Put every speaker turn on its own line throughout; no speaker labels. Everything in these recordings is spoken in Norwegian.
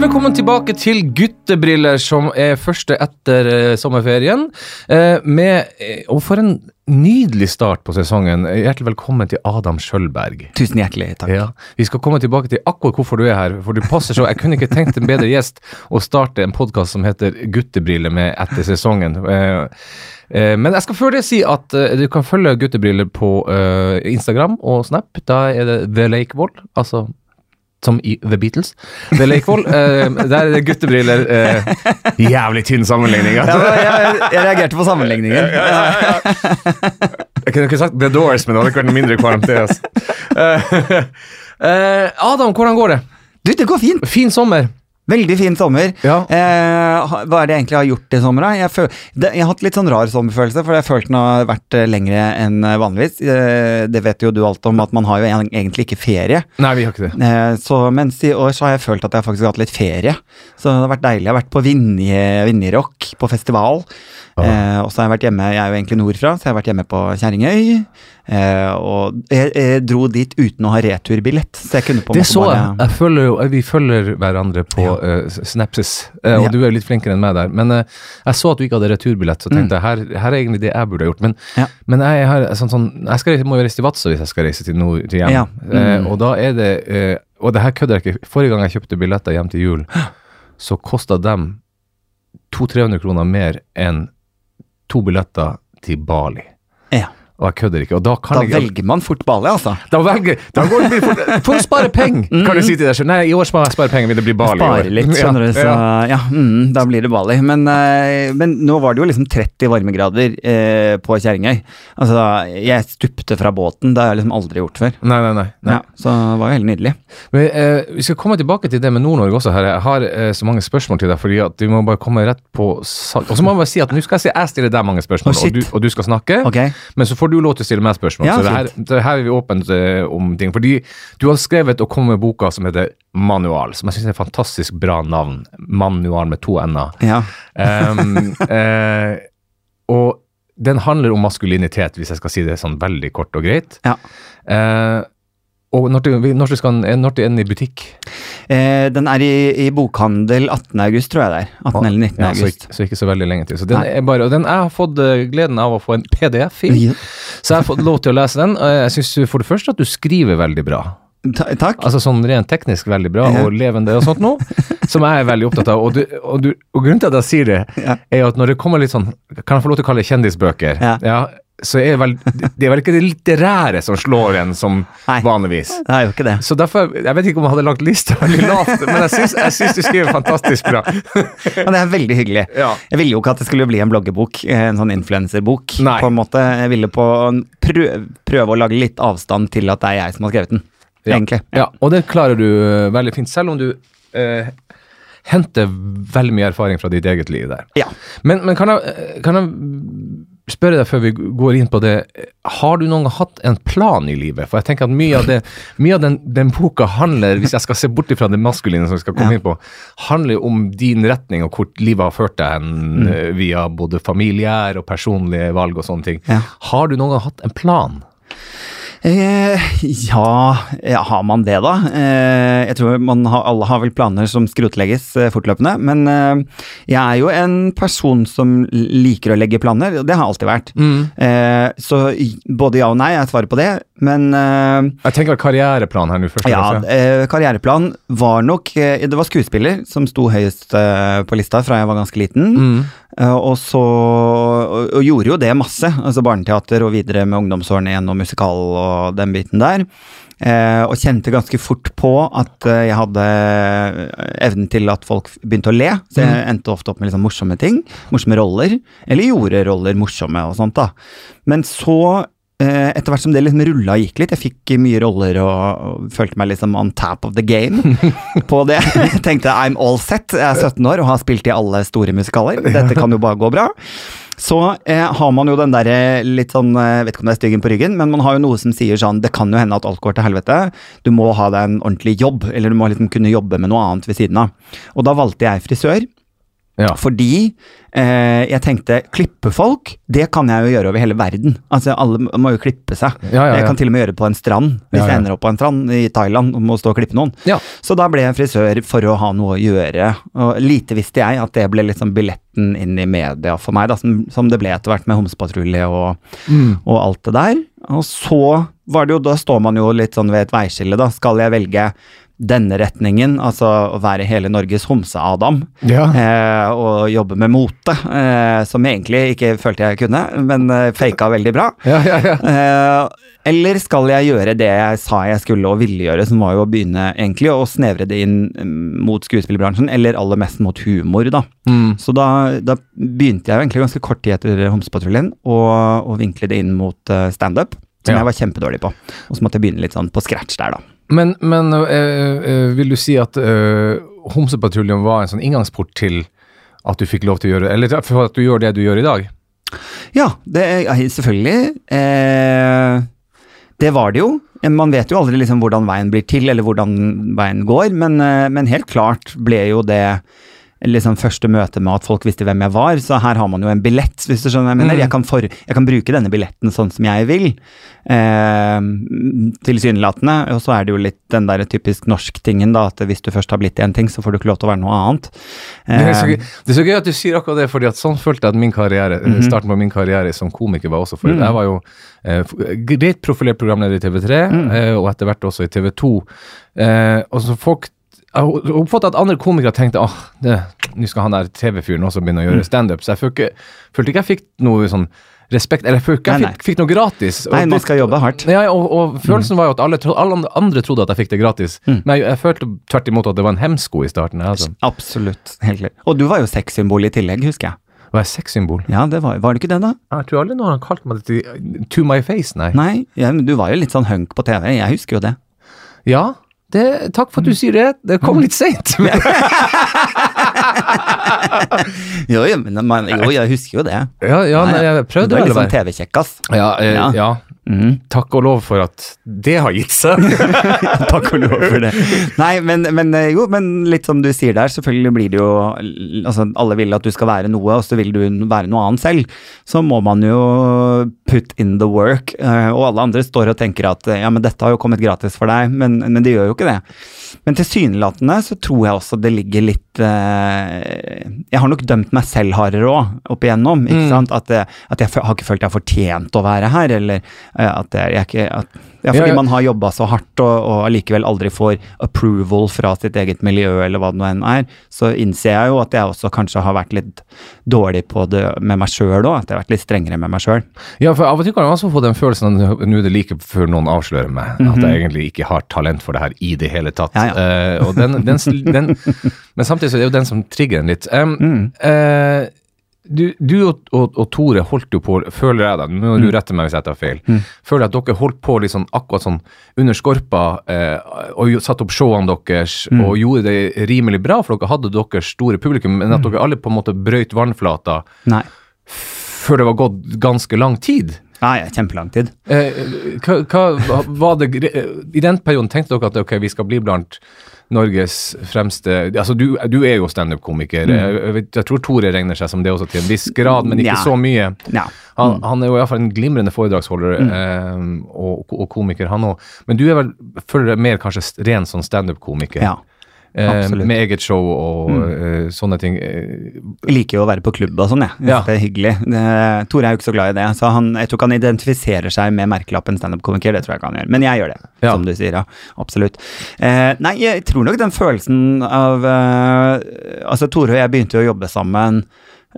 Hjertelig velkommen tilbake til Guttebriller, som er første etter eh, sommerferien. Eh, med, eh, og for en nydelig start på sesongen. Hjertelig velkommen til Adam Sjølberg.
Tusen hjertelig takk.
Ja, Vi skal komme tilbake til akkurat hvorfor du er her, for du passer så Jeg kunne ikke tenkt en bedre gjest å starte en podkast som heter Guttebriller med etter sesongen. Eh, eh, men jeg skal før det si at eh, du kan følge Guttebriller på Instagram og Snap. Da er det The Lake Wall, altså som i The Beatles. ved Lakevoll. eh, der er guttebriller. eh, jævlig tynn sammenligning.
Ja,
Altså.
jeg, jeg reagerte på sammenligningen.
Jeg kunne ikke sagt The Doors, men det hadde ikke vært noe mindre kvalmt. Altså. Eh, eh, Adam, hvordan går det?
Du, det går fint.
Fin sommer.
Veldig fin sommer.
Ja.
Eh, hva er det jeg egentlig har gjort i sommer? Jeg, føl det, jeg har hatt litt sånn rar sommerfølelse, for jeg følte den har vært eh, lengre enn eh, vanligvis. Eh, det vet jo du alt om, at man har jo en- egentlig ikke ferie.
Nei, vi har ikke det.
Eh, så mens i år så har jeg følt at jeg faktisk har hatt litt ferie. Så det har vært deilig. Jeg har vært på Vinje- Vinjerock, på festival. Eh, og så har jeg vært hjemme, jeg er jo egentlig nordfra, så jeg har vært hjemme på Kjerringøy. Eh, og jeg, jeg dro dit uten å ha returbillett, så jeg kunne på en
Det
måte
så
bare
jeg følger jo, vi følger hverandre på eh, Snapses, uh, og
Ja.
du er litt flinkere enn meg der. Men uh, jeg så at du ikke hadde returbillett, så tenkte jeg her, her er egentlig det jeg burde ha gjort. Men,
Mm. Ja.
men jeg, har, sånn, sånn, jeg skal, må jo reise til Vadsø hvis jeg skal reise til, nord, til hjem.
Ja.
Eh,
Mm.
og da er det eh, Og det her kødder jeg ikke. Forrige gang jeg kjøpte billetter hjem til jul, så kosta dem 200-300 kroner mer enn to billetter til Bali.
Ja.
Og jeg kødder ikke. Da kan
Da
jeg
velger man fort Bali, altså.
da velger Da går det blir fort For å spare penger, kan du si til deg selv. Nei, i år sparer jeg spare penger, vil det bli Bali i år.
Sparer litt, skjønner du. Så
Ja,
ja, mm, da blir det Bali. Men, eh, men nå var det jo liksom 30 varmegrader eh, på Kjerringøy. Altså, jeg stupte fra båten. Det har jeg liksom aldri gjort før.
Nei, nei, nei. nei.
Ja, så det var jo helt nydelig.
Men, eh, vi skal komme tilbake til det med Nord-Norge også. her. Jeg har eh, så mange spørsmål til deg, fordi at vi må bare komme rett på sak. Og så må jeg bare si at nå skal jeg si jeg stiller deg mange spørsmål,
oh,
og, du, og du skal snakke.
Okay.
Men så får du lov til å stille meg spørsmål.
Ja,
så det her, det her er vi åpne eh, om ting. Fordi du har skrevet og kommet med boka som heter Manual, som jeg syns er et fantastisk bra navn. Manual med to n-er.
Ja.
Um, eh, og den handler om maskulinitet, hvis jeg skal si det sånn veldig kort og greit.
Ja.
Eh, og når, skal, når til er den i butikk?
Eh, den er i, i bokhandel 18. august, tror jeg det er. 18. eller 19.
Ja, så,
august.
ikke, så ikke så veldig lenge til. Så den
Nei.
er bare, og den, jeg har fått eh, gleden av å få en PDF i,
Ja.
så jeg har fått lov til å lese den. Jeg syns for det første at du skriver veldig bra.
Ta, takk.
Altså sånn rent teknisk veldig bra, og levende og sånt noe, som jeg er veldig opptatt av. Og, du, og, du, og grunnen til at jeg sier det,
Ja.
er jo at når det kommer litt sånn Kan jeg få lov til å kalle det kjendisbøker?
Ja. Ja.
Så er vel, det er vel ikke det litterære som slår en som
Nei.
vanligvis.
Det er jo ikke det.
Så derfor, Jeg vet ikke om jeg hadde lagt lista veldig lavt, men jeg syns, du skriver fantastisk bra.
Og det er veldig hyggelig.
Ja.
Jeg ville jo ikke at det skulle bli en bloggebok, en sånn influenserbok. På en måte. Jeg ville på prøve, prøve å lage litt avstand til at det er jeg som har skrevet den.
Ja.
Egentlig.
Ja, og det klarer du eh, veldig fint, selv om du eh, henter veldig mye erfaring fra ditt eget liv der.
Ja.
Men, men kan, jeg, eh, kan jeg spørre deg før vi går inn på det, har du noen gang hatt en plan i livet? For jeg tenker at mye av, det, mye av den, den boka handler, hvis jeg skal se bort fra det maskuline som vi skal komme
Ja.
inn på, handler om din retning og hvor livet har ført deg hen
Mm.
eh, via både familiær og personlige valg og sånne ting.
Ja.
Har du noen gang hatt en plan?
Eh, ja, ja, har man det da? Eh, jeg tror man har, alle har vel planer som skrotlegges eh, fortløpende, men eh, jeg er jo en person som liker å legge planer, og det har alltid vært. Eh, så både ja og nei er svaret på det, men uh,
Jeg tenker karriereplan her nå først.
ja, eh, karriereplan var nok uh, Det var skuespiller som sto høyest på lista fra jeg var ganske liten.
Mm.
Og så og, og gjorde jo det masse. Altså barneteater og videre med ungdomsårene igjen og musikal og den biten der. Og kjente ganske fort på at jeg hadde evnen til at folk begynte å le. Så jeg endte ofte opp med liksom morsomme ting. Morsomme roller. Eller gjorde roller morsomme og sånt, da. Men så etter hvert som det liksom rulla og gikk litt, jeg fikk mye roller og, og følte meg liksom on tap of the game på det. Jeg tenkte I'm all set, jeg er 17 år og har spilt i alle store musikaler. Dette kan jo bare gå bra. Så eh, har man jo den derre litt sånn jeg Vet ikke om det er styggen på ryggen, men man har jo noe som sier sånn Det kan jo hende at alt går til helvete. Du må ha deg en ordentlig jobb, eller du må liksom kunne jobbe med noe annet ved siden av. Og da valgte jeg frisør.
Ja.
Fordi eh, jeg tenkte klippe folk, det kan jeg jo gjøre over hele verden. Altså Alle må jo klippe seg.
Ja, ja,
Jeg kan til og med gjøre det på en strand, hvis jeg ender opp på en strand i Thailand og må stå og klippe noen.
Ja.
Så da ble jeg frisør for å ha noe å gjøre. Og lite visste jeg at det ble liksom billetten inn i media for meg, da, som, som det ble etter hvert med Homsepatrulje og,
Mm.
og alt det der. Og så var det jo, da står man jo litt sånn ved et veiskille, da. Skal jeg velge denne retningen, altså å være hele Norges Homse-Adam,
Ja.
eh, og jobbe med mote, eh, som egentlig ikke følte jeg kunne, men eh, faka veldig bra.
Ja, ja, ja.
Eh, eller skal jeg gjøre det jeg sa jeg skulle og ville gjøre, som var jo å begynne egentlig å snevre det inn mm, mot skuespillerbransjen, eller aller mest mot humor, da.
Mm.
Så da, da begynte jeg egentlig ganske kort tid etter Homsepatruljen å vinkle det inn mot uh, standup, som
Ja.
jeg var kjempedårlig på. Og så måtte jeg begynne litt sånn på scratch der, da.
Men, men øh, øh, vil du si at øh, Homsepatruljen var en sånn inngangsport til at du fikk lov til å gjøre Eller for at du gjør det du gjør i dag?
Ja, det selvfølgelig. Eh, det var det jo. Man vet jo aldri liksom hvordan veien blir til, eller hvordan veien går, men, men helt klart ble jo det liksom første møte med at folk visste hvem jeg var, så her har man jo en billett, hvis du skjønner hva jeg mener.
Mm.
Jeg, kan for, jeg kan bruke denne billetten sånn som jeg vil, eh, tilsynelatende. Og så er det jo litt den der typisk norsk-tingen, da, at hvis du først har blitt en ting, så får du ikke lov til å være noe annet.
Det er, så
Eh,
gøy, det er så gøy at du sier akkurat det, fordi at sånn følte jeg at min karriere,
Mhm.
starten på min karriere som komiker var også. For
Mm.
jeg var jo eh, greit profilert programleder i TV3,
Mm.
eh, og etter hvert også i TV2. Eh, og så folk jeg oppfatta at andre komikere tenkte åh, det- nå skal han der TV-fyren også begynne å
Mm.
gjøre standup. Så jeg følte ikke, følte ikke jeg fikk noe sånn respekt, eller jeg følte ikke jeg fikk, fikk noe gratis. Og
Nei, man skal jobbe hardt.
ja, og, og følelsen var jo at alle, alle andre trodde at jeg fikk det gratis.
Mm.
Men jeg, jeg følte tvert imot at det var en hemsko i starten. Altså.
Absolutt. Helt klart. Og du var jo sexsymbol i tillegg, husker jeg.
Var jeg sexsymbol?
Ja, det var, var det ikke det, da?
Jeg tror aldri noen har kalt meg det til To my face, nei.
Nei, ja, men du var jo litt sånn hunk på TV, jeg husker jo det.
Ja, det, takk for at du sier det. Det kom litt seint.
Jo, jo, men jo, jeg husker jo det.
Ja, ja, nei, jeg
Du
prøvde vel
litt
å
sånn TV-kjekkas.
ja, eh,
Ja.
ja.
Mm.
Takk og lov for at det har gitt seg.
Takk og lov for det. Nei, men, men eh, jo, men litt som du sier der, selvfølgelig blir det jo Altså, alle vil at du skal være noe, og så vil du være noe annet selv. Så må man jo put in the work, eh, og alle andre står og tenker at eh, ja, men dette har jo kommet gratis for deg, men, men det gjør jo ikke det. Men tilsynelatende så tror jeg også det ligger litt eh, Jeg har nok dømt meg selv hardere òg, opp igjennom. ikke
Mm.
sant? At, eh, at jeg har ikke følt jeg har fortjent å være her, eller at jeg, jeg ikke at, ja, fordi man har jobba så hardt og, og allikevel aldri får approval fra sitt eget miljø, eller hva det nå enn er, så innser jeg jo at jeg også kanskje har vært litt dårlig på det med meg sjøl òg. At jeg har vært litt strengere med meg sjøl.
Ja, for av og til kan jeg også få den følelsen at nå er det like før noen avslører meg, at jeg egentlig ikke har talent for det her i det hele tatt.
Ja,
Ja, Uh, den, den, den, men samtidig så er det jo den som trigger en litt. Um,
Mm.
eh, du, du og, og, og Tore holdt jo på, føler jeg da, nå må
Mm.
du rette meg hvis jeg tar feil, føler jeg at dere holdt på sånn akkurat sånn under skorpa eh, og satte opp showene deres
Mm.
og gjorde det rimelig bra, for dere hadde deres store publikum, men
Mm.
at dere alle på en måte brøyt vannflata
Nei.
før det var gått ganske lang tid.
Nei, kjempelang tid.
Eh, hva, hva var det I den perioden tenkte dere at ok, vi skal bli blant Norges fremste Altså, du, du er jo standup-komiker. Jeg, jeg, jeg tror Tore regner seg som det også til en viss grad, men ikke
Ja.
så mye.
Ja.
Han, han er jo iallfall en glimrende foredragsholder eh, og, og komiker, han òg. Men du er vel, føler deg mer kanskje ren sånn standup-komiker?
ja. Absolutt.
med eget show og eh, sånne ting.
Jeg liker jo å være på klubb og sånn, jeg. Jeg
Ja.
Det er hyggelig. Det, Tore er jo ikke så glad i det, så han, jeg tror ikke han identifiserer seg med merkelappen standup-komiker. Det tror jeg ikke han gjør. Men jeg gjør det,
Ja.
som du sier. ja. Absolutt. Eh, nei, jeg tror nok den følelsen av eh, Altså, Tore og jeg begynte jo å jobbe sammen.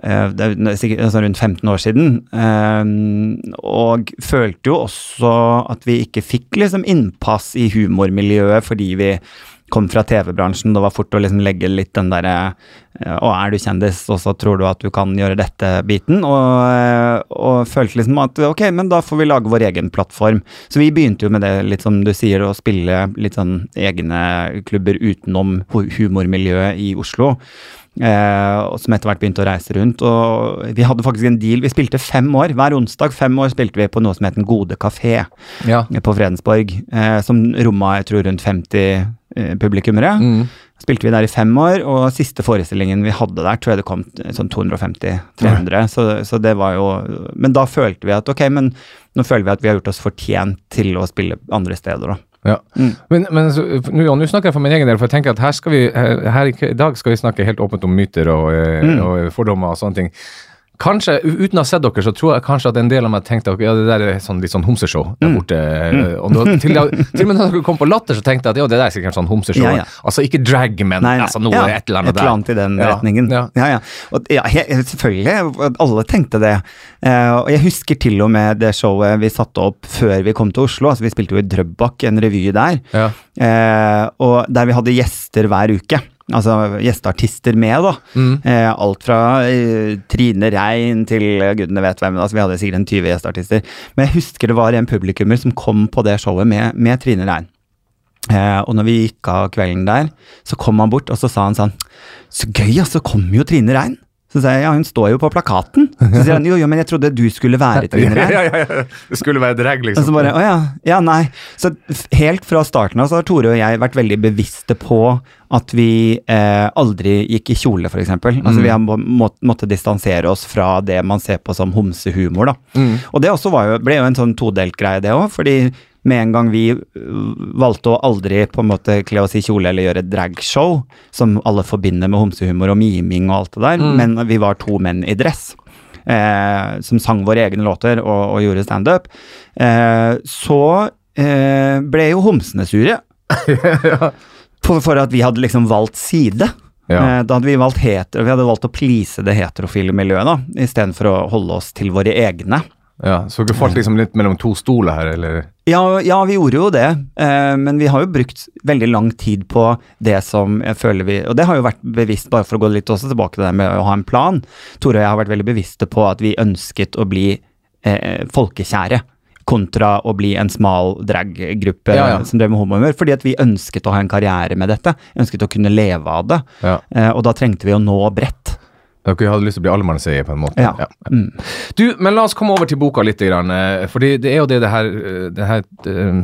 eh, Det er sikkert altså rundt 15 år siden. eh, og følte jo også at vi ikke fikk liksom innpass i humormiljøet fordi vi kom fra TV-bransjen. Det var fort å liksom legge litt den derre Å, er du kjendis, og så tror du at du kan gjøre dette-biten. Og, og følte liksom at ok, men da får vi lage vår egen plattform. Så vi begynte jo med det, litt som du sier, å spille litt sånn egne klubber utenom humormiljøet i Oslo. Eh, og som etter hvert begynte å reise rundt. Og vi hadde faktisk en deal. Vi spilte fem år. Hver onsdag fem år spilte vi på noe som het Den gode kafé
Ja.
på Fredensborg. Eh, som romma jeg tror rundt 50 eh, publikummere.
Mm.
Spilte vi der i fem år, og siste forestillingen vi hadde der, tror jeg det kom sånn 250-300. Så, så det var jo Men da følte vi at ok, men nå føler vi at vi har gjort oss fortjent til å spille andre steder, da.
Ja.
Mm.
Men, men så, nå, nå snakker jeg for min egen del, for jeg tenker at her, skal vi, her, her i dag skal vi snakke helt åpent om myter og, eh,
Mm.
og fordommer og sånne ting. Kanskje, uten å ha sett dere, så tror jeg kanskje at en del av meg tenkte at ja, det der er sånn, litt sånn homseshow der
Mm.
borte. eh, Og da, til, til og med da dere kom på Latter, så tenkte jeg at ja, det der er sikkert sånn homseshow.
Ja, ja.
Altså ikke drag, men
Nei, nei.
altså noe, et eller annet der.
et eller annet i den retningen.
ja.
Ja. Og, selvfølgelig. Alle tenkte det. Eh, og jeg husker til og med det showet vi satte opp før vi kom til Oslo. altså Vi spilte jo i Drøbak, en revy der.
Ja.
Eh, og der vi hadde gjester hver uke. Altså gjesteartister med, da.
Mm.
Eh, alt fra eh, Trine Rein til gudene vet hvem. Altså, vi hadde sikkert en 20 gjesteartister. Men jeg husker det var en publikummer som kom på det showet med, med Trine Rein. Eh, og når vi gikk av kvelden der, så kom han bort og så sa han sånn Så gøy, altså, kommer jo Trine Rein. Så sier jeg ja, hun står jo på plakaten. Så sier han jo, jo, men jeg trodde du skulle være Trine Rein.
Ja, ja, ja. Det skulle være drag,
Og
liksom.
så bare, å ja, ja, nei. Så helt fra starten av så har Tore og jeg vært veldig bevisste på at vi eh, aldri gikk i kjole, f.eks. Altså
Mm.
vi har må, må, måttet distansere oss fra det man ser på som homsehumor, da.
Mm.
Og det også var jo, ble jo en sånn todelt greie, det òg. Fordi med en gang vi øh, valgte å aldri på en måte kle oss i kjole eller gjøre dragshow, som alle forbinder med homsehumor og miming og alt det der,
Mm.
men vi var to menn i dress. Eh, som sang våre egne låter og, og gjorde standup, eh, så eh, ble jo homsene sure. for, for at vi hadde liksom valgt side.
Ja.
Eh, da hadde vi valgt hetero, vi hadde valgt å please det heterofile miljøet, da, istedenfor å holde oss til våre egne.
Ja. Så dere falt liksom litt mellom to stoler her, eller?
Ja, ja, vi gjorde jo det, eh, men vi har jo brukt veldig lang tid på det som jeg føler vi Og det har jo vært bevisst, bare for å gå litt også tilbake til det med å ha en plan. Tore og jeg har vært veldig bevisste på at vi ønsket å bli eh, folkekjære. Kontra å bli en smal draggruppe
Ja, ja.
som drev med homohumør. Fordi at vi ønsket å ha en karriere med dette. Ønsket å kunne leve av det.
Ja.
Eh, og da trengte vi å nå bredt.
Dere hadde lyst til å bli allemannseie, på en måte?
Ja. Mm.
Du, men la oss komme over til boka litt. Eh, fordi det er jo det det her, eh, det her eh,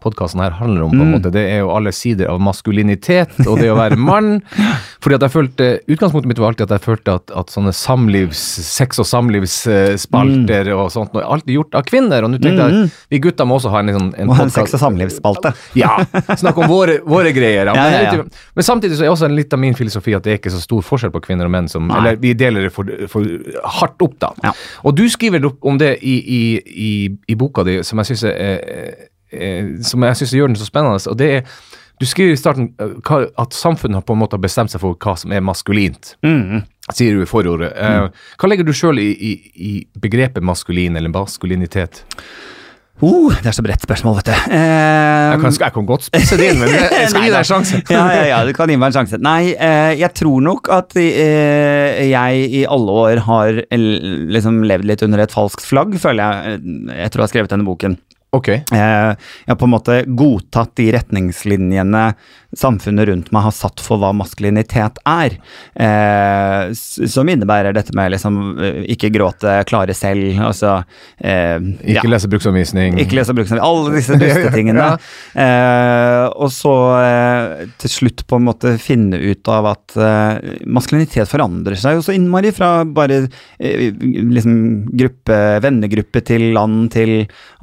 podkasten her handler om. på en
Mm.
måte. Det er jo alle sider av maskulinitet og det å være mann. fordi at jeg følte, Utgangspunktet mitt var alltid at jeg følte at, at sånne samlivs, sex- og samlivsspalter
Mm.
og sånt, er alltid gjort av kvinner. Og nå tenkte jeg vi gutter må også ha en, liksom, en
Og ha en sex- og samlivsspalte.
ja, Snakke om våre, våre greier. Ja. Men,
ja, ja.
men samtidig så er også litt av min filosofi at det er ikke så stor forskjell på kvinner og menn. Som, eller vi deler det for, for hardt opp, da.
Ja.
Og du skriver om det i, i, i, i boka di, som jeg syns er, som jeg synes gjør den så spennende. og det er du skriver i starten eh, at samfunnet har på en måte bestemt seg for hva som er maskulint,
Mm.
sier du i forordet. Mm. Hva legger du sjøl i, i, i begrepet maskulin eller maskulinitet?
Uh, det er så bredt spørsmål, vet du. Eh,
Jeg kan, jeg kan godt spisse det inn, men jeg jeg skal gi deg en sjanse.
ja, ja, ja, du kan gi meg en sjanse. Nei, eh, jeg tror nok at eh, jeg i alle år har eh, liksom levd litt under et falskt flagg, føler jeg, jeg etter å ha skrevet denne boken.
Ok.
Eh, jeg har på en måte godtatt de retningslinjene samfunnet rundt meg har satt for hva maskulinitet er. Eh, som innebærer dette med liksom eh, ikke gråte, klare selv, altså eh,
Ikke
ja.
lese bruksanvisning.
Ikke lese bruksanvisning. Alle disse dustetingene.
Ja.
eh, og så eh, til slutt på en måte finne ut av at eh, maskulinitet forandrer seg jo så innmari fra bare liksom gruppe, vennegruppe til land til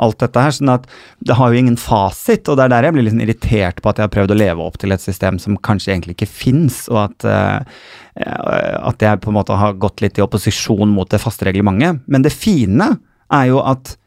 alt dette her. Sånn at det har jo ingen fasit, og det er der jeg blir liksom irritert på at jeg har prøvd å leve opp til et system som kanskje egentlig ikke fins, og at eh, at jeg på en måte har gått litt i opposisjon mot det faste reglementet. Men det fine er jo at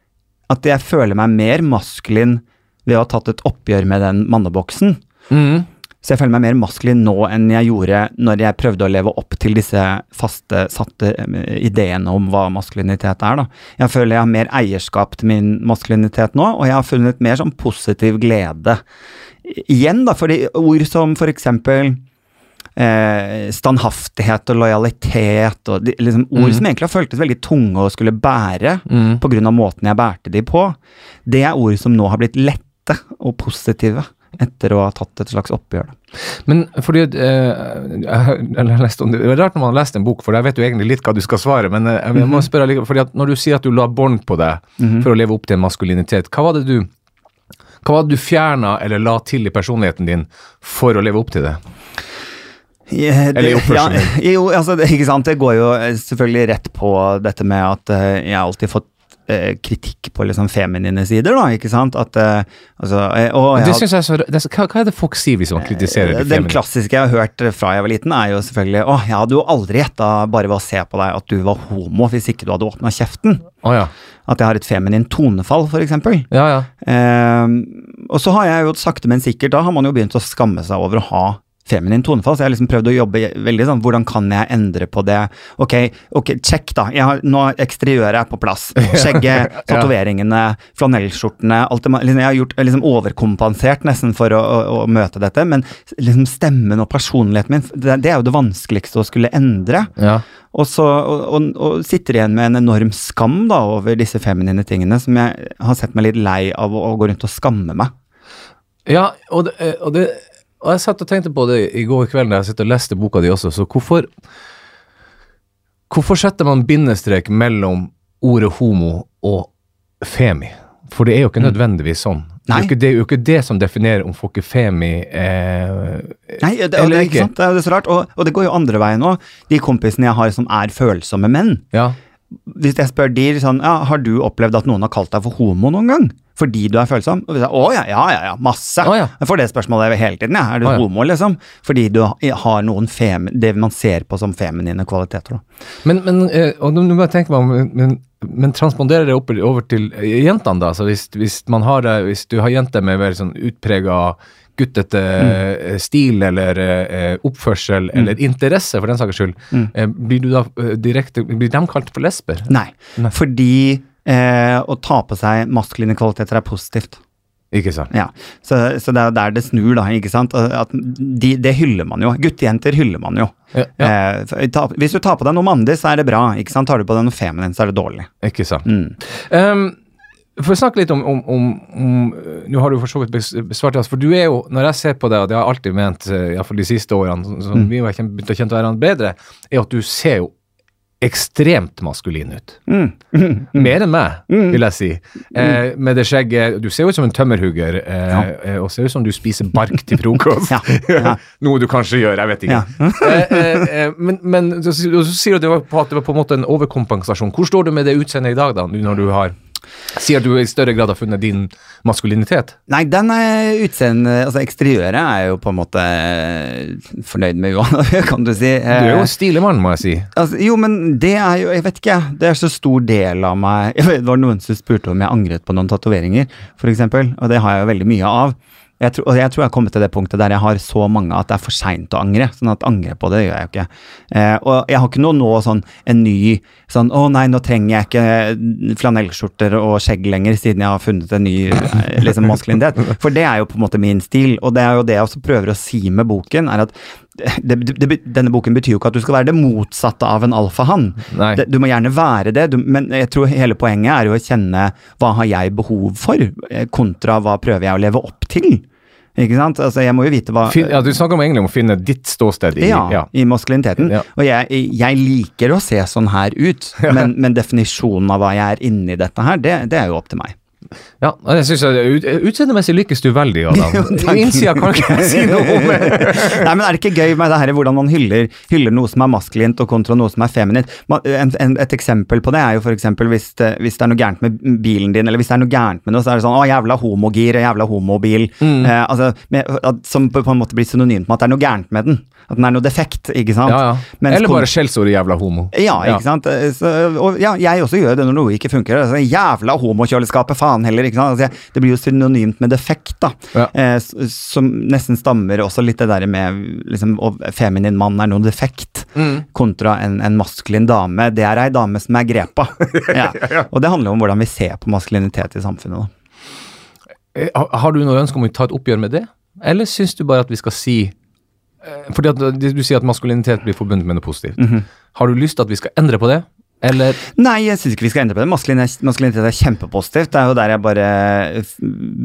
at jeg føler meg mer maskulin ved å ha tatt et oppgjør med den manneboksen.
Mhm.
Så jeg føler meg mer maskulin nå enn jeg gjorde når jeg prøvde å leve opp til disse faste, satte ideene om hva maskulinitet er. da. Jeg føler jeg har mer eierskap til min maskulinitet nå, og jeg har funnet mer sånn positiv glede. Igjen, da, fordi ord som for eksempel eh, standhaftighet og lojalitet, og de, liksom ord
mm.
som egentlig har føltes veldig tunge å skulle bære mm. av måten jeg bærte de på, det er ord som nå har blitt lette og positive etter å ha tatt et slags oppgjør.
Men fordi eh, jeg, har lest om det, det er rart når man har lest en bok, for jeg vet jo egentlig litt hva du skal svare, men jeg, jeg må spørre allikevel, fordi at når du sier at du la bånd på deg for å leve opp til en maskulinitet, hva var det du hva var det du fjerna eller la til i personligheten din for å leve opp til det?
Ja,
Eller i oppførselen
Ja, jo, altså, ikke sant? det går jo eh, selvfølgelig rett på dette med at jeg jeg har alltid fått eh, kritikk på liksom feminine sider, da, ikke sant? At, eh, altså, eh, og jeg
Det synes jeg så, det hva, hva er det folk sier hvis man kritiserer det
Den klassiske jeg har hørt fra jeg var liten, er jo selvfølgelig Å, jeg hadde jo aldri gjetta bare ved å se på deg at du var homo hvis ikke du hadde åpna kjeften.
Oh, ja.
At jeg har et feminint tonefall, f.eks.
Ja, ja.
Eh, og så har jeg jo sakte, men sikkert, da har man jo begynt å skamme seg over å ha feminin tonefall, så jeg har liksom prøvd å jobbe veldig sånn, hvordan kan jeg endre på det? Ok, ok, check da, jeg har, nå er eksteriøret er på plass, skjegget, tatoveringene, flanellskjortene, alt det, liksom, jeg har gjort, liksom overkompensert nesten for å, å, å møte dette, men liksom stemmen og personligheten min, det, det er jo det vanskeligste å skulle endre.
ja.
Og så og, og, og sitter igjen med en enorm skam da over disse feminine tingene, som jeg har sett meg litt lei av å, å gå rundt og skamme meg.
Ja, og, det, eh, og, det, og jeg satt og tenkte på det i går kveld da jeg satt og leste boka di også, så hvorfor Hvorfor setter man bindestrek mellom ordet homo og femi? For det er jo ikke nødvendigvis sånn. Det
Nei.
det er jo ikke det som definerer om folk er femi eh,
Nei, det,
eller
det,
ikke
sant? det er jo så rart, og, og det går jo andre veien òg. De kompisene jeg har som er følsomme menn,
Ja.
hvis jeg spør de sånn, ja, har du opplevd at noen har kalt deg for homo noen gang? Fordi du er følsom? Og vi sier, Å ja, ja, ja, ja, masse.
Å, ja.
Jeg får det spørsmålet hele tiden. Ja. Er du
Å, ja.
homo, liksom? Fordi du har noen fem, det man ser på som feminine kvaliteter. Da.
Men, men eh, og nå jeg tenke meg om, men, men transponderer det opp, over til eh, jentene, da? Så hvis, hvis, man har, det- hvis du har jenter med veldig sånn utprega guttete mm. stil eller eh, oppførsel eller interesse, for den saks skyld, eh, blir du da eh, direkte Blir de kalt for lesber?
Nei,
Nei.
fordi eh, å ta på seg maskuline kvaliteter er positivt.
Ikke sant?
Ja, så, så det er der det snur, da. ikke sant? At de, det hyller man jo. Guttejenter hyller man jo.
Ja, ja.
Eh, ta, hvis du tar på deg noe mandig, så er det bra. ikke sant? Tar du på deg noe feminin, så er det dårlig.
Ikke sant.
Mm.
Um, for å snakke litt om, om, om, om uh, Nå har du for så vidt bes- besvart det, for du er jo, når jeg ser på deg, og det har jeg alltid ment, uh, iallfall de siste årene, som- mm. vi har begynt å kjenne hverandre bedre, er at du ser jo ekstremt maskulin ut.
Mm.
Mer enn meg, vil jeg si. Eh, med det skjegget Du ser jo ut som en tømmerhugger, eh, ja. og ser ut som du spiser bark til frokost.
Ja, ja.
Noe du kanskje gjør, jeg vet ikke. Eh, eh, eh, men men så, så sier du at det var på at det var på en måte en overkompensasjon. Hvor står du med det utseendet i dag, da, når du har Sier at du i større grad har funnet din maskulinitet?
Nei, den er utseende Altså, eksteriøret er jeg jo på en måte eh, fornøyd med uansett, kan du si.
Du er jo
Eh,
en stilig mann, må jeg si.
Altså, jo, men det er jo Jeg vet ikke. Det er så stor del av meg vet, Det var noen som spurte om jeg angret på noen tatoveringer, f.eks., og det har jeg jo veldig mye av. Jeg tror, og jeg tror jeg har kommet til det punktet der jeg har så mange at det er for seint å angre. Sånn at angre på det gjør jeg jo ikke. Eh, og jeg har ikke noe nå sånn en ny sånn Å nei, nå trenger jeg ikke flanellskjorter og skjegg lenger, siden jeg har funnet en ny eh, liksom maskulinitet. For det er jo på en måte min stil, og det er jo det jeg også prøver å si med boken, er at det, det, det, denne boken betyr jo ikke at du skal være det motsatte av en alfahann. Du må gjerne være det, du, men jeg tror hele poenget er jo å kjenne hva har jeg behov for, eh, kontra hva prøver jeg å leve opp til. Ikke sant? Altså, jeg må jo vite hva
Fin, ja, du snakker om egentlig om å finne ditt ståsted i
ja,
ja.
i maskuliniteten.
Ja.
Og jeg, jeg liker å se sånn her ut, men, men definisjonen av hva jeg er inni dette her, det, det er jo opp til meg.
Ja, jeg synes ut, Utseendemessig lykkes du veldig, Adam. Innsida kan ikke si noe om.
Nei, men Er det ikke gøy med det her hvordan man hyller, hyller noe som er maskulint og kontra noe som er feminint? Et eksempel på det er jo eksempel hvis det, hvis det er noe gærent med bilen din, eller hvis det er noe gærent med noe, så er det sånn 'Å, jævla homogir', 'jævla homobil'.
Mm.
Eh, altså, med, at, som på, på en måte blir synonymt med at det er noe gærent med den. At den er noe defekt, ikke sant?
Ja, ja.
Mens
Eller bare skjellsordet 'jævla homo'.
Ja, ikke sant. Eh, Så, og ja, jeg også gjør det når noe ikke funker. Altså, jævla homokjøleskapet, faen heller. ikke sant? Altså, det blir jo synonymt med defekt, da.
Ja.
Eh, som nesten stammer også litt det der med liksom, feminin mann er noe defekt,
Mm.
kontra en, en maskulin dame. Det er ei dame som er grepa. ja. Og det handler om hvordan vi ser på maskulinitet i samfunnet. da.
Eh, Har du noe ønske om å ta et oppgjør med det? Eller syns du bare at vi skal si eh, Fordi at du du sier at maskulinitet blir forbundet med noe positivt.
Mhm.
Har du lyst til at vi skal endre på det? Eller
Nei, jeg syns ikke vi skal endre på det. Maskulinitet, er kjempepositivt. Det er jo der jeg bare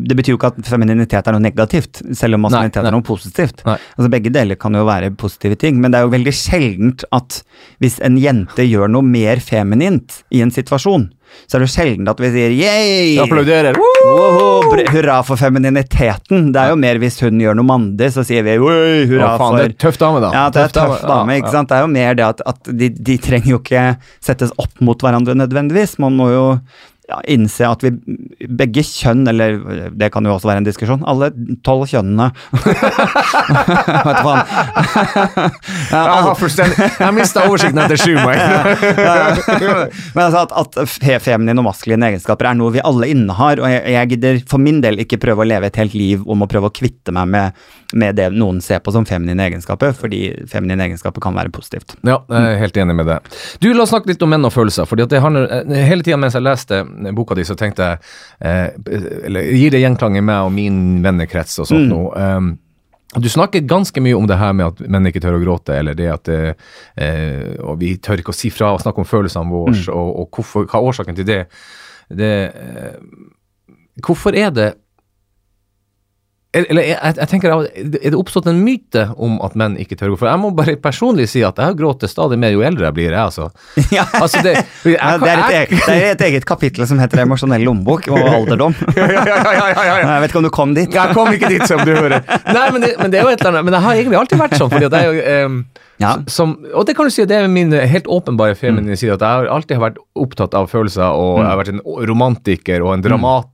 Det betyr jo ikke at femininitet er noe negativt, selv om maskulinitet
Nei, nei.
er noe positivt.
Nei.
Altså Begge deler kan jo være positive ting, men det er jo veldig sjeldent at hvis en jente gjør noe mer feminint i en situasjon, så er det jo sjelden at vi sier yay!
applauderer.
Hurra for femininiteten. Det er jo mer hvis hun gjør noe mandig, så sier vi «Oi, hurra
Å, faen, det
for
er tøff dame, da.
ja, det er tøff dame, ikke sant. Det er jo mer det at, at de, de trenger jo ikke settes opp mot hverandre nødvendigvis. Man må jo ja, innse at vi begge kjønn, eller det kan jo også være en diskusjon, alle tolv kjønnene Vet du faen.
Jeg mista oversikten etter sju, må
men altså at, at feminine og maskuline egenskaper er noe vi alle innehar, og jeg, jeg gidder for min del ikke prøve å leve et helt liv om å prøve å kvitte meg med, med det noen ser på som feminine egenskaper, fordi feminine egenskaper kan være positivt.
Ja, jeg er helt enig med det. Du, La oss snakke litt om menn og følelser. fordi at det handler, eh, Hele tida mens jeg leste boka di, så tenkte jeg eh, Eller gir det gjenklang i meg og min vennekrets og sånt nå. Um, du snakker ganske mye om det her med at menn ikke tør å gråte, eller det at eh, og vi tør ikke å si fra og snakke om følelsene våre, og, og hvorfor, hva er årsaken til det. det eh, hvorfor er det eller jeg, jeg, tenker, Er det oppstått en myte om at menn ikke tør å gå? For jeg må bare personlig si at jeg gråter stadig mer jo eldre jeg blir. jeg altså.
Ja.
Altså, det, jeg,
Ja, det, er et eget, det er et eget kapittel som heter Emosjonell lommebok og alderdom.
ja, ja, ja, ja, ja, ja.
Jeg vet ikke om du kom dit.
Jeg kom ikke dit, som du hører. Nei, men det, men det er jo et eller annet Men jeg har egentlig alltid vært sånn. fordi at jeg ehm,
Ja.
som, Og det kan du si, det er min helt åpenbare feminine side. At jeg har alltid vært opptatt av følelser, og jeg har vært en romantiker og en dramat...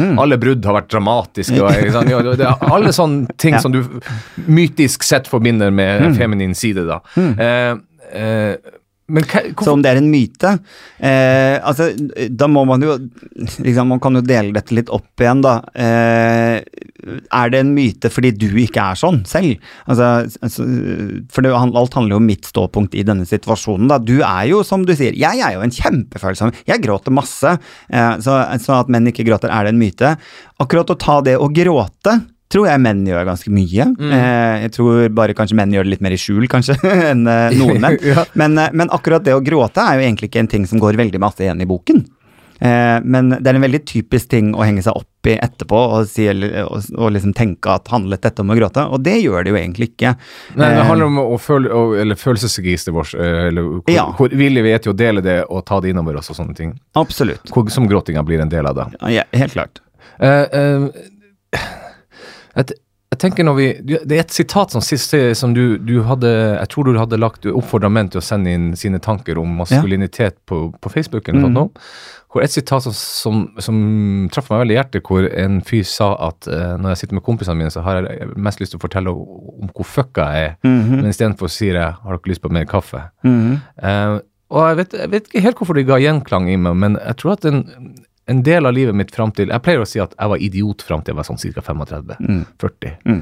Mm. Alle brudd har vært dramatiske. Og, sånn. Ja, det er alle sånne ting
Ja.
som du mytisk sett forbinder med mm. feminin side. da. Eh, eh, men hva,
Så om det er en myte eh, altså, Da må man jo liksom, Man kan jo dele dette litt opp igjen, da. Eh, er det en myte fordi du ikke er sånn selv? Altså, altså, for det, alt handler jo om mitt ståpunkt i denne situasjonen. Da. Du er jo, som du sier, jeg er jo en kjempefølsom Jeg gråter masse. Eh, så, så at menn ikke gråter, er det en myte? Akkurat å ta det å gråte tror jeg menn gjør ganske mye. Eh, jeg tror bare kanskje menn gjør det litt mer i skjul, kanskje, enn eh, noen menn.
Ja.
Men, eh, men akkurat det å gråte er jo egentlig ikke en ting som går veldig masse igjen i boken. Eh, men det er en veldig typisk ting å henge seg opp i etterpå og, si, og, og liksom tenke at handlet dette om å gråte, og det gjør det jo egentlig ikke.
Nei, det handler om å føle, eller følelsesregisteret vårt, eller hvor,
Ja.
hvor villig vi er til å dele det og ta det innover oss og sånne ting.
Absolutt.
Hvor, som gråtinga blir en del av det.
Ja, helt klart.
Uh, eh, jeg, jeg tenker når vi Det er et sitat som, sist, som du, du hadde Jeg tror du hadde lagt oppfordra menn til å sende inn sine tanker om maskulinitet på, på Facebook. eller noe sånt nå. Hvor et sitat som, som, som traff meg veldig i hjertet, hvor en fyr sa at uh, når jeg sitter med kompisene mine, så har jeg mest lyst til å fortelle om hvor fucka jeg er, men istedenfor sier jeg 'har dere lyst på mer kaffe'?
Mm
-hmm. uh, og jeg vet, jeg vet ikke helt hvorfor det ga gjenklang i meg, men jeg tror at en, en del av livet mitt fram til Jeg pleier å si at jeg var idiot fram til jeg var sånn ca. 35-40.
Mm.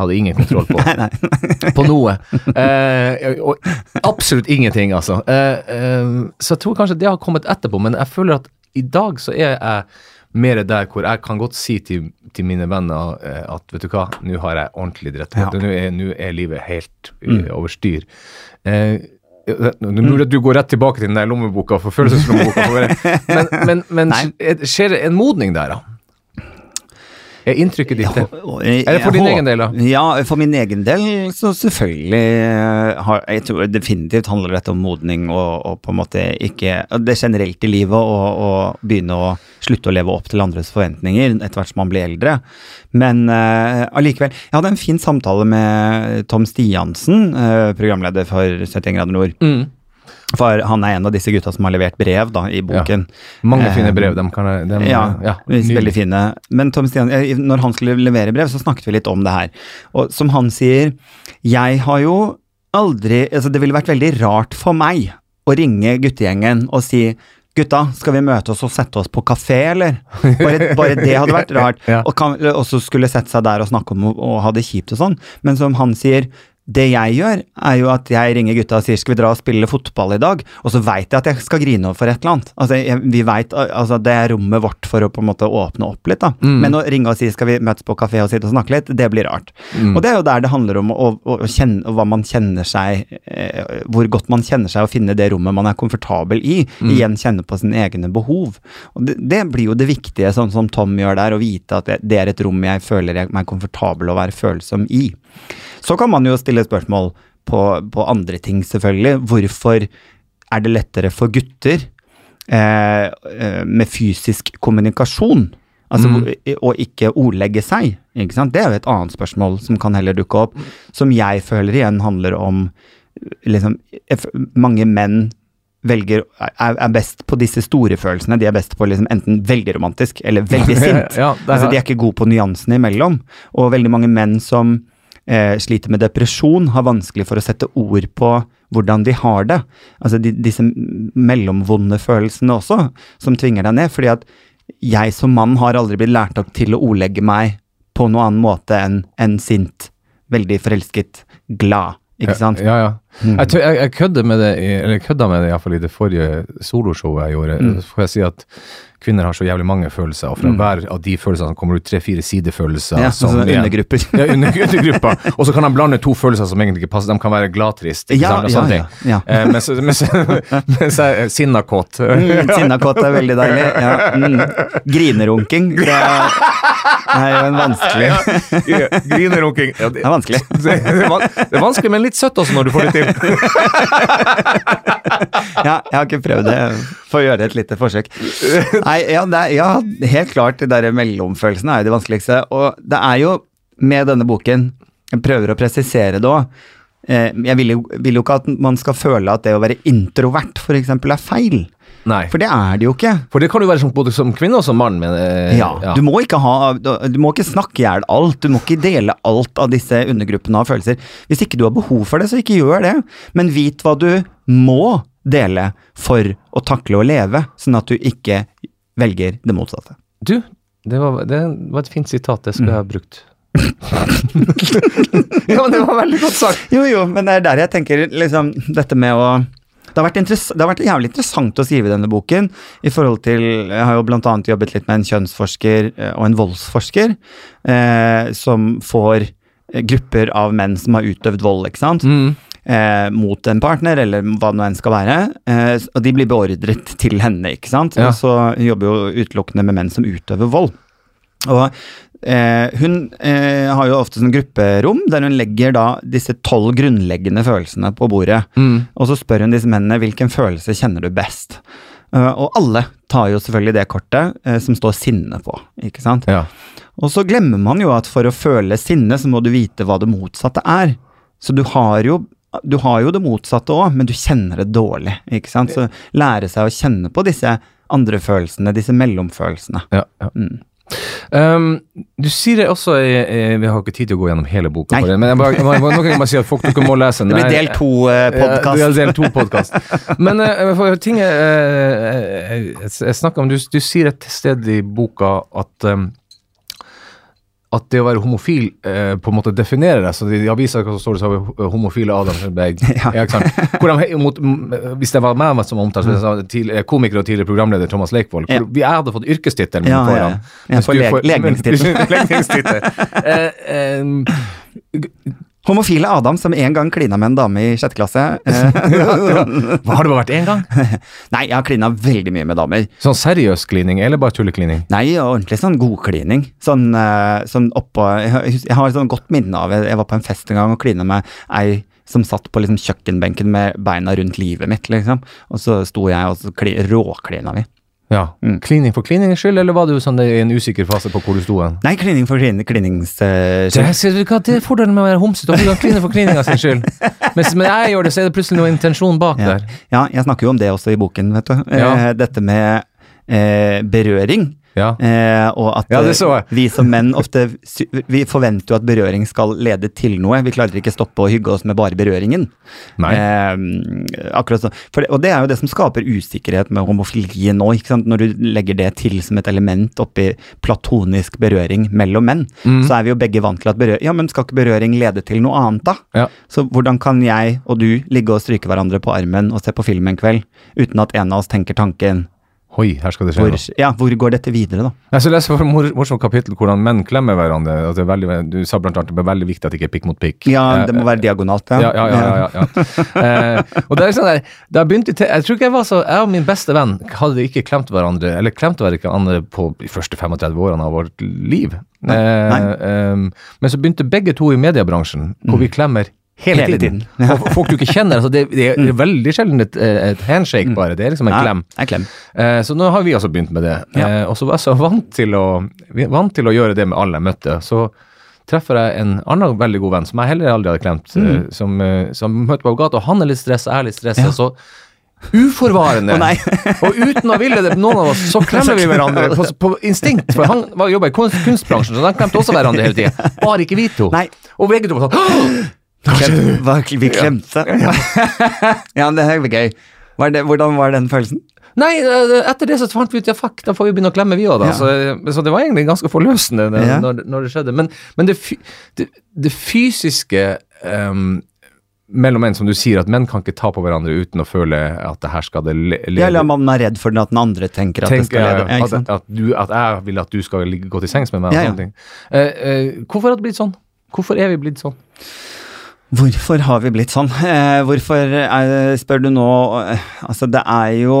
Hadde ingen kontroll på,
Nei, nei.
på noe. Eh, og absolutt ingenting, altså. Eh, eh, så jeg tror kanskje det har kommet etterpå, men jeg føler at i dag så er jeg mer der hvor jeg kan godt si til, til mine venner eh, at vet du hva, nå har jeg ordentlig dritt.
Ja.
Nå, er, er livet helt mm. over styr. Eh, nå er mulig at du går rett tilbake til den der lommeboka for følelseslommeboka, men, men, men er- skjer det en modning der, da? Er inntrykket ditt det?
Er
det for din egen del, da?
Ja, for min egen del så selvfølgelig eh, har Jeg tror definitivt handler dette om modning og, og på en måte ikke Det generelt i livet å begynne å slutte å leve opp til andres forventninger etter hvert som man blir eldre. Men allikevel Jeg hadde en fin samtale med Tom Stiansen, uh, programleder for 71 grader nord.
Mm.
For han er en av disse gutta som har levert brev da, i boken.
Mange
Eh,
fine brev. Dem kan dem,
Ja,
ja
veldig fine. Men Tom Stian, når han skulle levere brev, så snakket vi litt om det her. Og som han sier, jeg har jo aldri altså Det ville vært veldig rart for meg å ringe guttegjengen og si Gutta, skal vi møte oss og sette oss på kafé, eller? Bare, bare det hadde vært rart.
Ja.
Og, kan, og så skulle sette seg der og snakke om å, å ha det kjipt og sånn. Men som han sier, Det jeg gjør, er jo at jeg ringer gutta og sier skal vi dra og spille fotball i dag, og så veit jeg at jeg skal grine over for et eller annet. Altså, jeg, vi vet, altså Det er rommet vårt for å på en måte åpne opp litt, da.
Mm.
Men å ringe og si skal vi møtes på kafé og sitte og snakke litt, det blir rart.
Mm.
Og det er jo der det handler om å, å, å kjenne hva man kjenner seg eh, Hvor godt man kjenner seg, og finne det rommet man er komfortabel i.
Mm.
Igjen kjenne på sine egne behov. Og det, det blir jo det viktige, sånn som Tom gjør der, å vite at det, det er et rom jeg føler jeg meg komfortabel å være følsom i. Så kan man jo stille spørsmål på, på andre ting, selvfølgelig. Hvorfor er det lettere for gutter eh, eh, med fysisk kommunikasjon? Altså,
Mm.
Og ikke ordlegge seg. Ikke sant? Det er jo et annet spørsmål som kan heller dukke opp, som jeg føler igjen handler om liksom, Mange menn velger, er, er best på disse store følelsene. De er best på liksom enten veldig romantisk eller veldig sint.
Ja, er-
altså, de er ikke gode på nyansene imellom. Og veldig mange menn som eh, sliter med depresjon, har vanskelig for å sette ord på hvordan de har det. Altså de, disse mellomvonde følelsene også, som tvinger deg ned. fordi at jeg som mann har aldri blitt lært opp til å ordlegge meg på noen annen måte enn en sint, veldig forelsket, glad. Ikke sant?
Ja, ja.
Mm.
Jeg, tø- jeg, jeg kødda med det, i- eller jeg kødda med det iallfall i det forrige soloshowet jeg gjorde.
Mm.
Så får jeg si at kvinner har så jævlig mange følelser, og fra hver av de følelsene kommer ut tre-fire sidefølelser.
Ja,
som
sånne
er-
undergrupper.
Ja, under, undergrupper. Og så kan de blande to følelser som egentlig ikke passer. De kan være gladtrist,
Ja, ja,
sånne
ja, ja.
Eh, mens, mens, mens jeg er sinnakåt.
Mm, Sinnakåt er veldig deilig. Ja. Mm. Grinerunking, det er, er jo en vanskelig
Ja, Grinerunking. Ja,
Det er vanskelig.
det, er van- det er vanskelig, men litt søtt også når du får det til.
Ja, jeg har ikke prøvd det. Får gjøre et lite forsøk. Nei, ja, det er, ja helt klart, de der mellomfølelsene er jo det vanskeligste. Og det er jo med denne boken Jeg prøver å presisere det òg. Eh, jeg vil jo, vil jo ikke at man skal føle at det å være introvert f.eks. er feil.
Nei.
For det er det jo ikke.
For det kan jo være som, både som kvinne og som mann. Men, eh,
Ja, Du må ikke ha Du må ikke snakke i hjel alt. Du må ikke dele alt av disse undergruppene av følelser. Hvis ikke du har behov for det, så ikke gjør det. Men vit hva du må dele for å takle å leve, sånn at du ikke velger det motsatte.
Du, det var, det var et fint sitat. Det skulle jeg ha brukt. ja, men det var veldig godt sagt.
Jo, jo, men det er der jeg tenker liksom Dette med å det har, vært det har vært jævlig interessant å skrive denne boken. i forhold til, Jeg har jo bl.a. jobbet litt med en kjønnsforsker eh, og en voldsforsker, eh, som får eh, grupper av menn som har utøvd vold, ikke sant.
Mm.
Eh, mot en partner, eller hva det nå enn skal være. Eh, og de blir beordret til henne, ikke sant.
Ja.
Og så jobber jo utelukkende med menn som utøver vold. Og eh, hun eh, har jo ofte sånn grupperom der hun legger da disse tolv grunnleggende følelsene på bordet.
Mm.
Og så spør hun disse mennene hvilken følelse kjenner du best. Eh, og alle tar jo selvfølgelig det kortet eh, som står sinne på, ikke sant.
Ja.
Og så glemmer man jo at for å føle sinne, så må du vite hva det motsatte er. Så du har jo, du har jo det motsatte òg, men du kjenner det dårlig. ikke sant? Så lære seg å kjenne på disse andre følelsene, disse mellomfølelsene.
Ja, ja.
Mm.
Um, du sier det også jeg, jeg, Vi har ikke tid til å gå gjennom hele boka, det, men jeg bare, jeg må, jeg si at folk dere må lese den.
Det blir del
Ja,
to-podkast.
det ja, del to-podkast. Men uh, for ting eh, jeg, jeg snakker om, du, du sier et sted i boka at um, at det å være homofil eh, på en måte definerer deg. Så I avisa står det så homofile Adam Sølberg.
Ja.
Ja. hvis det var meg som omtalte, så tidlig- komiker og tidligere programleder Thomas Leikvoll.
Ja.
vi- Jeg hadde fått yrkestittelen
Ja, ja,
foran.
ja.
Mens
får leg- legningstittel.
legningstittel. Eh, eh,
Homofile Adam som en gang klina med en dame i sjette klasse. Eh,
hva har det bare vært én gang?
Nei, jeg har klina veldig mye med damer.
Sånn seriøs klining, eller bare tulleklining?
Nei, ordentlig sånn godklining. Sånn, eh, sånn oppå Jeg, har- jeg har et sånn godt minne av Jeg var på en fest en gang og klina med ei som satt på liksom kjøkkenbenken med beina rundt livet mitt, liksom. Og så sto jeg og råklina vi.
Ja.
Mm.
Klining for kliningens skyld, eller var du sånn i en usikker fase på hvor du sto hen?
Nei, klining for klin, klinings... skyld.
Det, hva, det er fordelen med å være homsete, du kan kline for klininga sin skyld. Mens når jeg gjør det, så er det plutselig noe intensjon bak
ja.
der.
ja, jeg snakker jo om det også i boken, vet du.
Ja.
Eh, dette med eh, berøring.
Ja.
Eh, og at
Ja, det
eh, vi som menn ofte Vi forventer jo at berøring skal lede til noe. Vi klarer ikke stoppe å hygge oss med bare berøringen. Eh, akkurat så. Det, og det er jo det som skaper usikkerhet med homofili nå. ikke sant? Når du legger det til som et element oppi platonisk berøring mellom menn,
Mm.
så er vi jo begge vant til at berøring Ja, men skal ikke berøring lede til noe annet, da?
Ja.
Så hvordan kan jeg og du ligge og stryke hverandre på armen og se på film en kveld, uten at en av oss tenker tanken
Oi, her skal det skje
hvor,
noe.
ja, hvor går dette videre, da?
Jeg så leser et mor morsomt kapittel hvordan menn klemmer hverandre. At det er veldig, du sa blant annet at det er veldig viktig at det ikke er pikk mot pikk.
Ja,
Eh,
det må være diagonalt, ja.
Ja, ja, ja. ja, ja, eh, og det er sånn der, da begynte til, jeg tror ikke jeg var så, jeg og min beste venn hadde ikke klemt hverandre, eller klemt hverandre på de første 35 årene av vårt liv.
Nei,
Eh,
nei.
ehm, men så begynte begge to i mediebransjen, hvor vi klemmer hele,
Hele
tiden.
tiden.
og folk du ikke kjenner, altså det, det er veldig sjelden et, et handshake bare, det er liksom en
Ja,
klem.
en klem.
Eh, så nå har vi også begynt med det.
Ja.
Eh, og så var jeg så vant til, å, vant til å gjøre det med alle jeg møtte. Så treffer jeg en annen veldig god venn som jeg heller aldri hadde klemt, eh, som, eh, som møtte meg på gata, og han er litt stressa, jeg er litt stressa.
Ja.
Så uforvarende,
nei.
og uten å ville det, noen av oss, så klemmer vi hverandre på, på instinkt. For han var jobba i kunst, kunstbransjen, så de klemte også hverandre hele tida. Bare ikke vi to.
Nei.
Og begge to var sånn «Åh!»
Klem, hva, vi klemte. Ja, men det er gøy. Var det, hvordan var den følelsen?
Nei, eh, etter det så fant vi ut ja, fuck, da får vi begynne å klemme vi òg, da.
Ja.
Så, så det var egentlig ganske forløsende det,
Ja.
når, når det skjedde. Men, men det, det, det fysiske um, mellom menn, som du sier, at menn kan ikke ta på hverandre uten å føle at det her skal det leve
Ja, eller man er redd for at den andre tenker at det skal
jeg.
Ja,
at, at, du, at jeg vil at du skal gå til sengs med meg. Og
ja.
sånne ting. Uh, uh, hvorfor har det blitt sånn? Hvorfor er vi blitt sånn?
Hvorfor har vi blitt sånn? Eh, hvorfor spør du nå eh, Altså, det er jo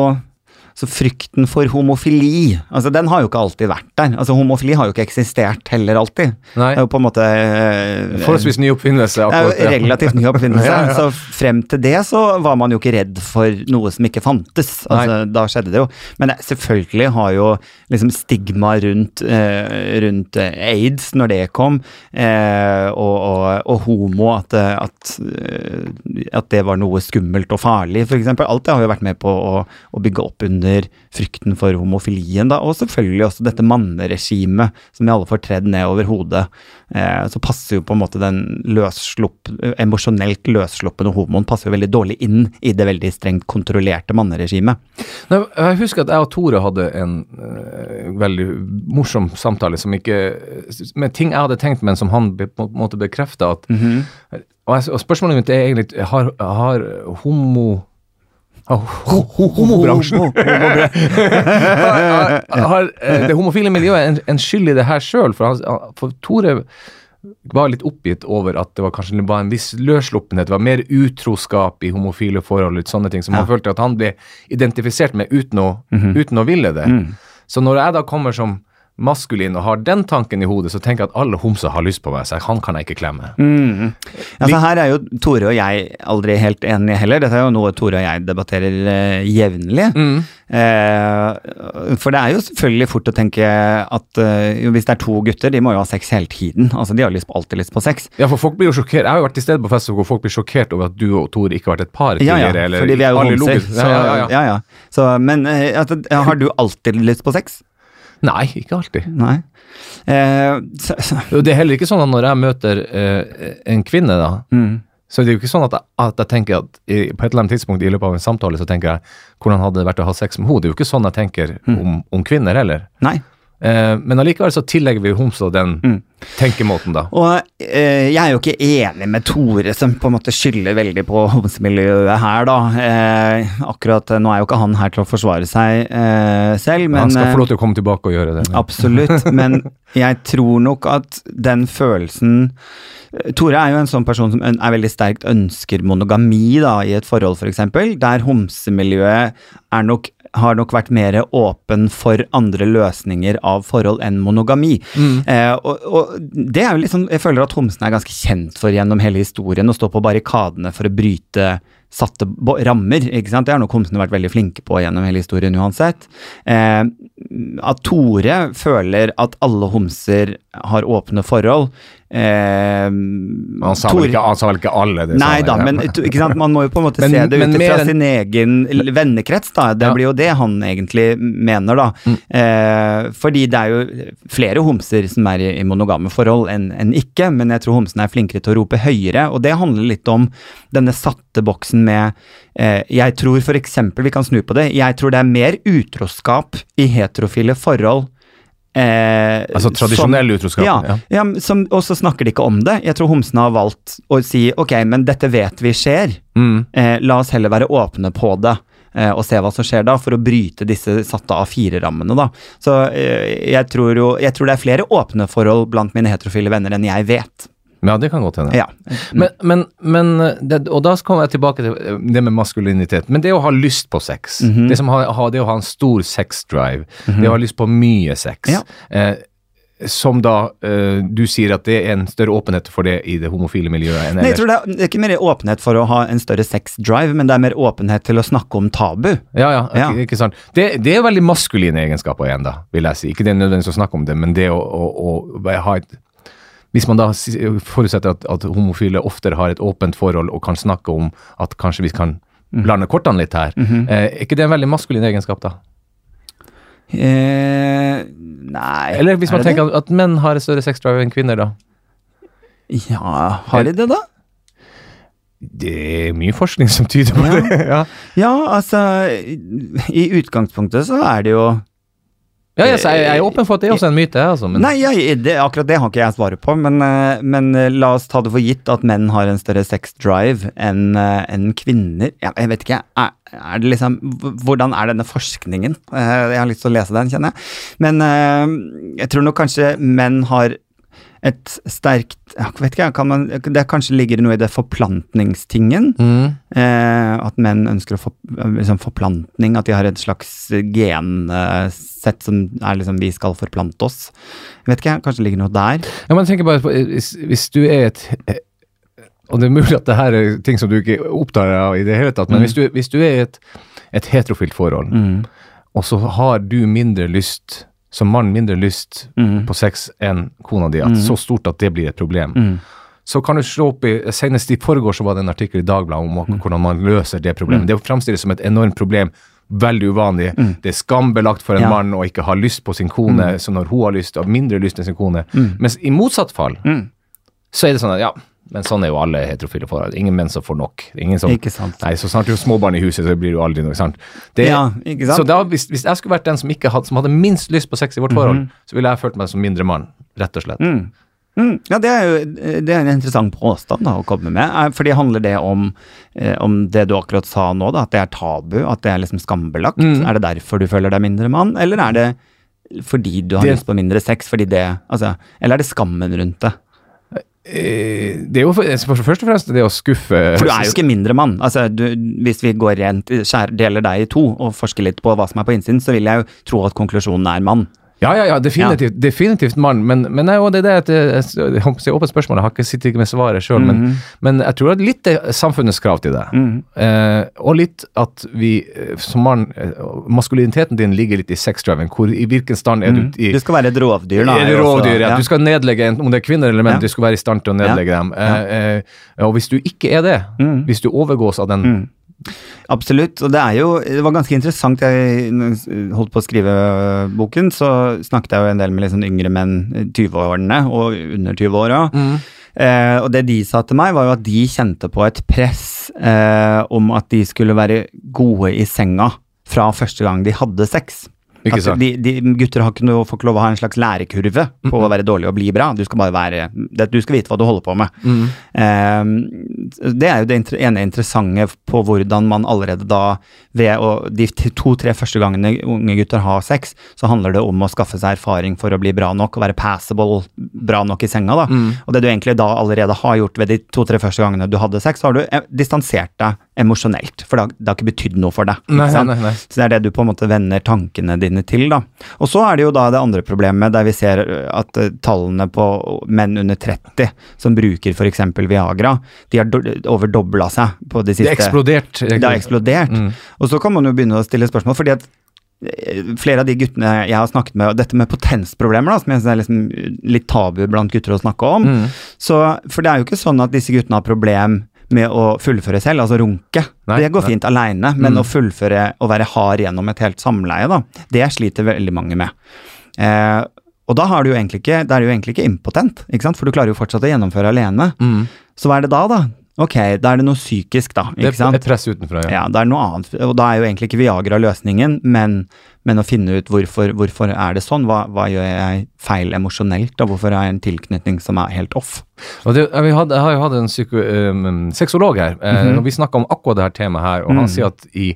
så frykten for homofili, altså den har jo ikke alltid vært der. Altså Homofili har jo ikke eksistert heller alltid.
Nei.
Det er jo på en måte eh,
Forholdsvis ny oppfinnelse.
Det er
akkurat
jo relativt ny oppfinnelse.
Ja, ja.
Så frem til det så var man jo ikke redd for noe som ikke fantes. Altså, da skjedde det jo. Men det, selvfølgelig har jo liksom stigma rundt, eh, rundt eh, aids, når det kom, eh, og, og, og homo, at, det- at, eh, at det var noe skummelt og farlig, f.eks. Alt det har jo vært med på å, å bygge opp under frykten for homofilien, da. Og selvfølgelig også dette manneregimet som vi alle får tredd ned over hodet. Eh, så passer jo på en måte den løsslupp, emosjonelt løssluppende homoen passer jo veldig dårlig inn i det veldig strengt kontrollerte manneregimet.
Jeg husker at jeg og Tore hadde en øh, veldig morsom samtale som ikke Med ting jeg hadde tenkt, men som han be, på en måte bekrefta at
-hmm.
og, jeg, og spørsmålet mitt er egentlig Har, har homo homobransjen har, eh, det homofile miljøet en, en skyld i det her sjøl? For, for Tore var litt oppgitt over at det var kanskje bare en viss løssluppenhet, det var mer utroskap i homofile forhold, litt sånne ting, som han følte at han ble identifisert med uten å, uten å ville det. Så når jeg da kommer som maskulin og har den tanken i hodet, så tenker jeg at alle homser har lyst på meg, så han kan jeg ikke klemme.
Mm. Altså, her er jo Tore og jeg aldri helt enige heller. Dette er jo noe Tore og jeg debatterer eh, jevnlig. Eh, for det er jo selvfølgelig fort å tenke at eh, hvis det er to gutter, de må jo ha sex hele tiden. Altså, De har lyst på, alltid lyst på sex.
Ja, for folk blir jo sjokkert. Jeg har jo vært til stede på fest hvor folk blir sjokkert over at du og Tore ikke har vært et par tidligere.
ja,
eller
fordi vi er jo homser. Så,
Ja, ja, ja.
ja, ja. Så, men at, har du alltid lyst på sex?
Nei, ikke alltid.
Nei. Eh, så, så,
Det er heller ikke sånn at når jeg møter eh, en kvinne, da,
mm.
så det er jo ikke sånn at jeg, at jeg tenker at i, på et eller annet tidspunkt i løpet av en samtale så tenker jeg hvordan hadde det vært å ha sex med henne. Det er jo ikke sånn jeg tenker om, om kvinner heller.
Nei.
Eh, men allikevel så tillegger vi Homså den tenkemåten, da.
Og eh, jeg er jo ikke enig med Tore, som på en måte skylder veldig på homsemiljøet her, da. Eh, akkurat eh, nå er jo ikke han her til å forsvare seg eh, selv, men
Han skal
eh,
få lov til å komme tilbake og gjøre det.
Absolutt, men jeg tror nok at den følelsen Tore er jo en sånn person som er veldig sterkt ønsker monogami da, i et forhold, f.eks., der homsemiljøet er nok har nok vært mer åpen for andre løsninger av forhold enn monogami. Eh, og, og det er jo sånn, Jeg føler at homsene er ganske kjent for gjennom hele historien å stå på barrikadene for å bryte satte rammer. ikke sant? Det har nok homsene vært veldig flinke på gjennom hele historien uansett. Eh, at Tore føler at alle homser har åpne forhold. Eh,
Han sa, vel ikke, han sa vel ikke alle, det
Nei da, men ikke sant? man må jo på en måte
Men-
se det ut fra sin egen vennekrets, da. Det
Ja.
blir jo det han egentlig mener, da.
Mm.
Eh, fordi det er jo flere homser som er i, i monogame forhold enn en ikke, men jeg tror homsene er flinkere til å rope høyere, og det handler litt om denne satte boksen med eh, Jeg tror eksempel, vi kan snu på det, jeg tror det er mer utroskap i heterofile forhold. Eh,
Altså tradisjonell utroskap.
ja,
ja.
ja. som, og så snakker de ikke om det. Jeg tror homsene har valgt å si ok, men dette vet vi skjer.
Mm.
Eh, la oss heller være åpne på det. eh, Og se hva som skjer da, for å bryte disse satte av fire-rammene. da. Så eh, jeg tror jo Jeg tror det er flere åpne forhold blant mine heterofile venner enn jeg vet.
Ja, det kan godt hende.
Ja.
Men, men, men det, Og da kommer jeg tilbake til eh, det med maskulinitet. Men det å ha lyst på sex,
Mhm.
det, som ha, det å ha en stor sexdrive, det å ha lyst på mye sex
Ja.
eh, Som da eh, du sier at det er en større åpenhet for det i det homofile miljøet
Nei, jeg tror det er, det er ikke mer åpenhet for å ha en større sex-drive, men det er mer åpenhet til å snakke om tabu.
Ja, ja,
Ja.
Ikke, ikke sant. Det, det er veldig maskuline egenskaper igjen, da, vil jeg si. Ikke det er nødvendigvis å snakke om det, men det å, å, å ha et Hvis man da forutsetter at, at homofile oftere har et åpent forhold og kan snakke om at kanskje vi kan blande kortene litt her, eh, er ikke det en veldig maskulin egenskap, da?
Eh, nei
Eller hvis man tenker at, at menn har et større sexdrive enn kvinner, da?
Ja, har de det, da?
Det er mye forskning som tyder på
Ja.
det. ja.
Ja, altså I utgangspunktet så er det jo
Ja, yes, jeg, jeg er åpen for at det er også en myte, jeg, altså. Men,
Nei, jeg, det, akkurat det har ikke jeg svaret på, men, eh, men eh, la oss ta det for gitt at menn har en større sex drive enn en kvinner. Ja, jeg vet ikke, er, er det liksom Hvordan er denne forskningen? Eh, Jeg har lyst til å lese den, kjenner jeg. Men eh, jeg tror nok kanskje menn har et sterkt jeg vet ikke, kan man, Det kanskje ligger noe i det forplantningstingen.
mm.
Eh, at menn ønsker å få liksom forplantning, at de har et slags gensett som er liksom vi skal forplante oss. Jeg vet ikke, kanskje det ligger noe der.
Ja, men tenk tenker bare på, hvis, hvis du er et Og det er mulig at det her er ting som du ikke opptar av i det hele tatt, men
Mm.
hvis, du, hvis du er i et, et heterofilt forhold, og så har du mindre lyst, som mann mindre lyst
Mm.
på sex enn kona di, at så stort at det blir et problem, så kan du slå opp i Senest i forgårs så var det en artikkel i Dagbladet om
Mm.
hvordan man løser det problemet. Det fremstilles som et enormt problem. Veldig uvanlig. Det er skambelagt for en
Mm. Ja.
mann å ikke ha lyst på sin kone, så når hun har lyst, har mindre lyst enn sin kone. Mens i motsatt fall,
Mm.
så er det sånn at ja, men sånn er jo alle heterofile forhold. Ingen menn som får nok. Ingen som,
Ikke sant.
Nei, så snart du har småbarn i huset, så blir det jo aldri noe, sant. Det,
Ja, ikke sant?
Så da, hvis, hvis jeg skulle vært den som, hadde, som hadde minst lyst på sex i vårt forhold, så ville jeg følt meg som mindre mann, rett og slett.
Mm. Mm. Ja, det er jo det er en interessant påstand da, å komme med. Eh, Fordi handler det om, eh, om det du akkurat sa nå, da, at det er tabu, at det er liksom skambelagt?
Mm.
Er det derfor du føler deg mindre mann, eller er det fordi du har
Det-
lyst på mindre sex? Fordi det, altså, eller er det skammen rundt det?
Eh, Det er jo for, for, først og fremst det å skuffe
For du er jo ikke mindre mann. Altså, hvis vi går rent, deler deg i to og forsker litt på hva som er på innsiden, så vil jeg jo tro at konklusjonen er mann.
Ja, ja, ja, definitivt, definitivt mann, men, men nei, det er det at jeg, jeg, jeg si åpent spørsmål, jeg har ikke sittet med svaret sjøl, men, men jeg tror at litt er samfunnets krav til det. Eh, og litt at vi eh, som mann eh, Maskuliniteten din ligger litt i sexdriven. Hvor, I hvilken stand er du i
Du skal være et rovdyr, da.
er rovdyr, ja.
ja.
Du skal nedlegge, enten om det er kvinner eller menn,
Ja.
du skal være i stand til å nedlegge dem. Eh, eh, og hvis du ikke er det,
Mm.
hvis du overgås av den
Absolutt, og det er jo Det var ganske interessant. Jeg holdt på å skrive boken, så snakket jeg jo en del med litt sånn yngre menn, 20-årene og under 20-åra. Eh, og det de sa til meg, var jo at de kjente på et press eh, om at de skulle være gode i senga fra første gang de hadde sex. At de, de, gutter har ikke noe, får ikke lov å ha en slags lærekurve på å være dårlig og bli bra. Du skal bare være det, Du skal vite hva du holder på med. Eh, det er jo det ene interessante på hvordan man allerede da ved å, De to-tre første gangene unge gutter har sex, så handler det om å skaffe seg erfaring for å bli bra nok og være passable bra nok i senga. da. Og det du egentlig da allerede har gjort ved de to-tre første gangene du hadde sex, så har du eh, distansert deg emosjonelt, for det har, det har ikke betydd noe for deg.
Nei, nei, nei.
Så det er det du på en måte vender tankene dine til, da. Og så er det jo da det andre problemet, der vi ser at tallene på menn under 30 som bruker f.eks. Viagra, de har do seg på de siste
Det
har
er eksplodert.
Det har eksplodert.
Mm.
Og så kan man jo begynne å stille spørsmål, fordi at flere av de guttene jeg har snakket med, og dette med potensproblemer, da, som jeg synes er liksom litt tabu blant gutter å snakke om,
Mm.
så, for det er jo ikke sånn at disse guttene har problem med å fullføre selv, altså runke.
Nei,
det går
nei.
fint aleine, men
Mm.
å fullføre og være hard gjennom et helt samleie, da, det sliter veldig mange med. Eh, og da har du jo egentlig ikke, da er du jo egentlig ikke impotent, ikke sant? for du klarer jo fortsatt å gjennomføre alene.
Mm.
Så hva er det da, da? Ok, da er det noe psykisk, da.
Det
ikke sant?
er et press utenfra, ja.
Ja, det er noe annet. Og da er jo egentlig ikke Viagra løsningen, men, men å finne ut hvorfor, hvorfor er det sånn. Hva, hva gjør jeg feil emosjonelt, og hvorfor har jeg en tilknytning som er helt off?
Og det, jeg, hadde, jeg har jo hatt en psyko, um, sexolog her, mm
-hmm.
og vi snakka om akkurat det her temaet her, og
Mm.
han sier at i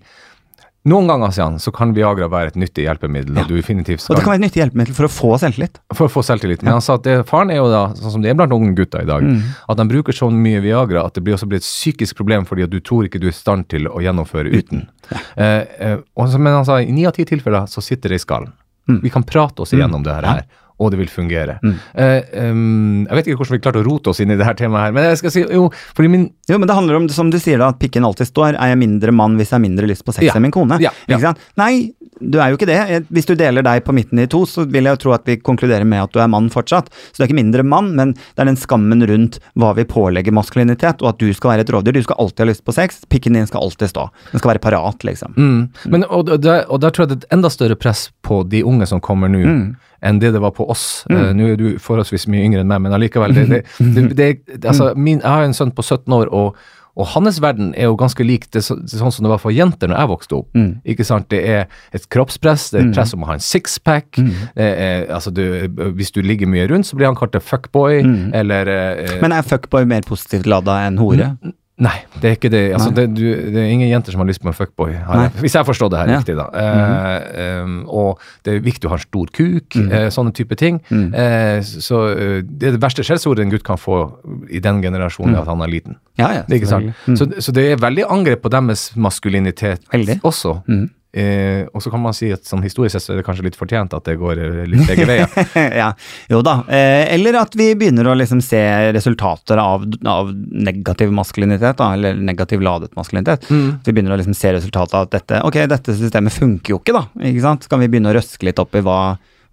noen ganger Sian, så kan Viagra være et nyttig hjelpemiddel, og du definitivt
Og det kan være et nyttig hjelpemiddel for å få selvtillit.
for å få selvtillit. Men han sa at det, faren er jo da, sånn som det er blant unge gutter i dag,
Mm.
at de bruker så mye Viagra at det blir også blir et psykisk problem fordi at du tror ikke du er i stand til å gjennomføre uten. Eh, eh, og så, men han sa i ni av ti tilfeller så sitter det i skallen.
Mm.
Vi kan prate oss igjennom det her,
Ja.
her, og det vil fungere.
Mm.
Uh, um, jeg vet ikke hvordan vi klarte å rote oss inn i det her temaet her, men jeg skal si jo, fordi min
Jo, men det handler om, som du sier da, at pikken alltid står. Er jeg mindre mann hvis jeg har mindre lyst på sex
Ja.
enn min kone?
Ja, ja.
Nei, du er jo ikke det. Hvis du deler deg på midten i to, så vil jeg jo tro at vi konkluderer med at du er mann fortsatt. Så du er ikke mindre mann, men det er den skammen rundt hva vi pålegger maskulinitet, og at du skal være et rovdyr. Du skal alltid ha lyst på sex. Pikken din skal alltid stå. Den skal være parat, liksom.
Mm. Men, og, og, der, og der tror jeg det er et enda større press på de unge som kommer nå,
Mm.
Enn det det var på oss.
Mm.
Uh, nå er du forholdsvis mye yngre enn meg, men allikevel. Det, det, det, det, altså, min, jeg har en sønn på 17 år, og, og hans verden er jo ganske lik det, så- sånn som det var for jenter når jeg vokste opp.
Mm.
Ikke sant? Det er et kroppspress, det er et
Mm.
press om å ha en sixpack.
Mm.
Er, altså, du, hvis du ligger mye rundt, så blir han kalt fuckboy,
Mm.
eller eh,
Men er fuckboy mer positivt lada enn hore?
Nei, det er ikke det. Altså, det, du, det er ingen jenter som har lyst på en fuckboy, jeg- hvis jeg forstår det her riktig. da. Eh, em, og det er viktig å ha en stor kuk,
mm.
eh, sånne type ting.
Mm.
Eh, så eh, Det er det verste skjellsordet en gutt kan få i den generasjonen,
Mm.
at han er liten.
Ja, ja. Mm.
Så, så det er veldig angrep på deres maskulinitet
Veldig.
også. Eh, og så kan man si at sånn historisk sett så er det kanskje litt fortjent at det går eh, litt begge veier.
ja, jo da. Eh, eller at vi begynner å liksom se resultater av, av negativ maskulinitet, da, eller negativ ladet maskulinitet.
Mm.
Vi begynner å liksom se resultatet av at dette, ok, dette systemet funker jo ikke, da. ikke sant? Så kan vi begynne å røske litt opp i hva,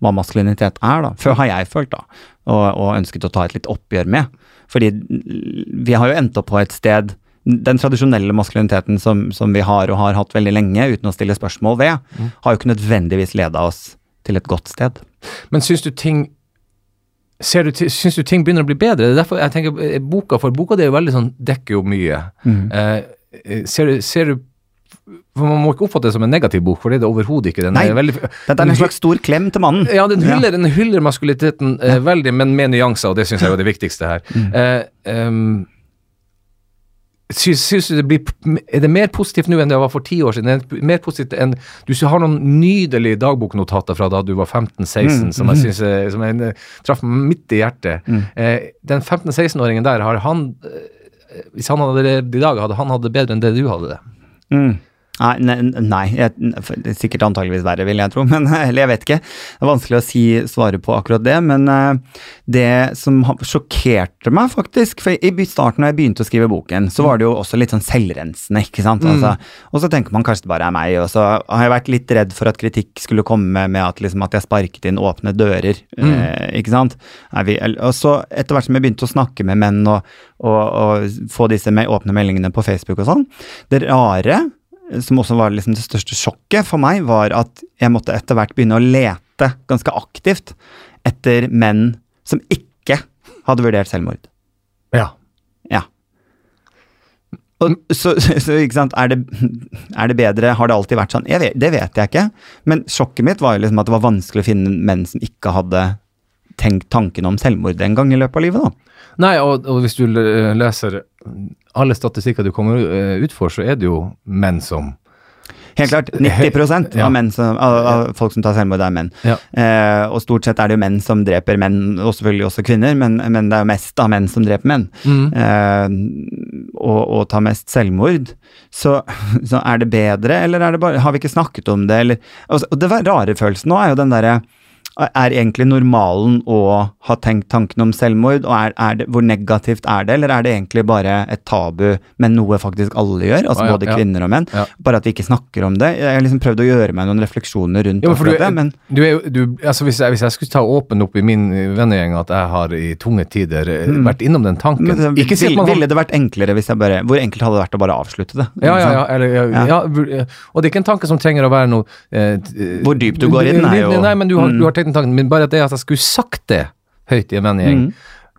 hva maskulinitet er, da. Før har jeg følt, da, og, og ønsket å ta et litt oppgjør med. Fordi vi har jo endt opp på et sted den tradisjonelle maskuliniteten som, som vi har og har hatt veldig lenge, uten å stille spørsmål ved,
Mm.
har jo ikke nødvendigvis leda oss til et godt sted.
Men syns du ting Ser du, syns du ting begynner å bli bedre? Det er derfor jeg tenker eh, boka, for boka det er jo veldig sånn, dekker jo mye. Mm. eh, ser, du, ser du for Man må ikke oppfatte det som en negativ bok, for det er det overhodet ikke. Den
Nei,
er veldig,
Dette er en slags stor klem til mannen.
ja, den hyller, den hyller maskuliteten eh, veldig, men med nyanser, og det syns jeg er det viktigste her.
Mm.
Eh, em, syns, syns du det blir, er det mer positivt nå enn det var for ti år siden? Er det mer positivt enn, Du har noen nydelige dagboknotater fra da du var 15-16,
Mm,
som jeg synes er- som jeg, eh, traff midt i hjertet.
Mm.
Eh, den 15-16-åringen der, har han eh, Hvis han hadde levd i dag, hadde han hatt det bedre enn det du hadde det?
Mm. Nei, nei, nei jeg, er sikkert antageligvis verre, vil jeg tro. Men, eller jeg vet ikke. Det er vanskelig å si, svare på akkurat det. Men eh, det som sjokkerte meg, faktisk For i starten, når jeg begynte å skrive boken, så var det jo også litt sånn selvrensende, ikke sant.
Mm.
Altså, og så tenker man kanskje det bare er meg. Og så har jeg vært litt redd for at kritikk skulle komme med at, liksom, at jeg sparket inn åpne dører.
Mm.
Eh, ikke sant. Vi, og så etter hvert som jeg begynte å snakke med menn og, og, og få disse med åpne meldingene på Facebook og sånn, det rare som også var liksom det største sjokket for meg, var at jeg måtte etter hvert begynne å lete ganske aktivt etter menn som ikke hadde vurdert selvmord.
Ja.
Ja. Og, så, så ikke sant, er det, er det bedre, har det alltid vært sånn? Vet, det vet jeg ikke. Men sjokket mitt var jo liksom at det var vanskelig å finne menn som ikke hadde tenkt tanken om selvmord en gang i løpet av livet, da.
Nei, og, og hvis du l- leser alle statistikker du kommer eh, ut for, så er det jo menn som
Helt klart. 90
Ja.
av, menn som, av, av folk som tar selvmord, er menn.
Ja.
Eh, og stort sett er det jo menn som dreper menn, og selvfølgelig også kvinner, men, men det er jo mest av menn som dreper menn.
Mm.
Eh, og, og tar mest selvmord. Så, så er det bedre, eller er det bare, har vi ikke snakket om det, eller altså, Og det rare følelsen nå er jo den derre er egentlig normalen å ha tenkt tanken om selvmord, og er, er det, hvor negativt er det, eller er det egentlig bare et tabu, men noe faktisk alle gjør, altså
Ah, ja,
både
ja.
kvinner og menn,
Ja.
bare at vi ikke snakker om det. Jeg har liksom prøvd å gjøre meg noen refleksjoner rundt
for du,
det, men
du er, du, altså hvis, jeg, hvis jeg skulle ta åpen opp i min vennegjeng at jeg har i tunge tider mm. vært innom den tanken
men det,
Ikke
vil,
man har
ville det vært enklere hvis jeg bare Hvor enkelt hadde det vært å bare avslutte det?
ja, ja, ja, eller, eh, Og det er ikke en tanke som trenger å være noe eh,
Hvor dypt du går i den, er jo-
Nei, men du har,
Mm.
du har tanken, tanke. Men bare det at jeg skulle sagt det høyt i en vennegjeng,
Mm.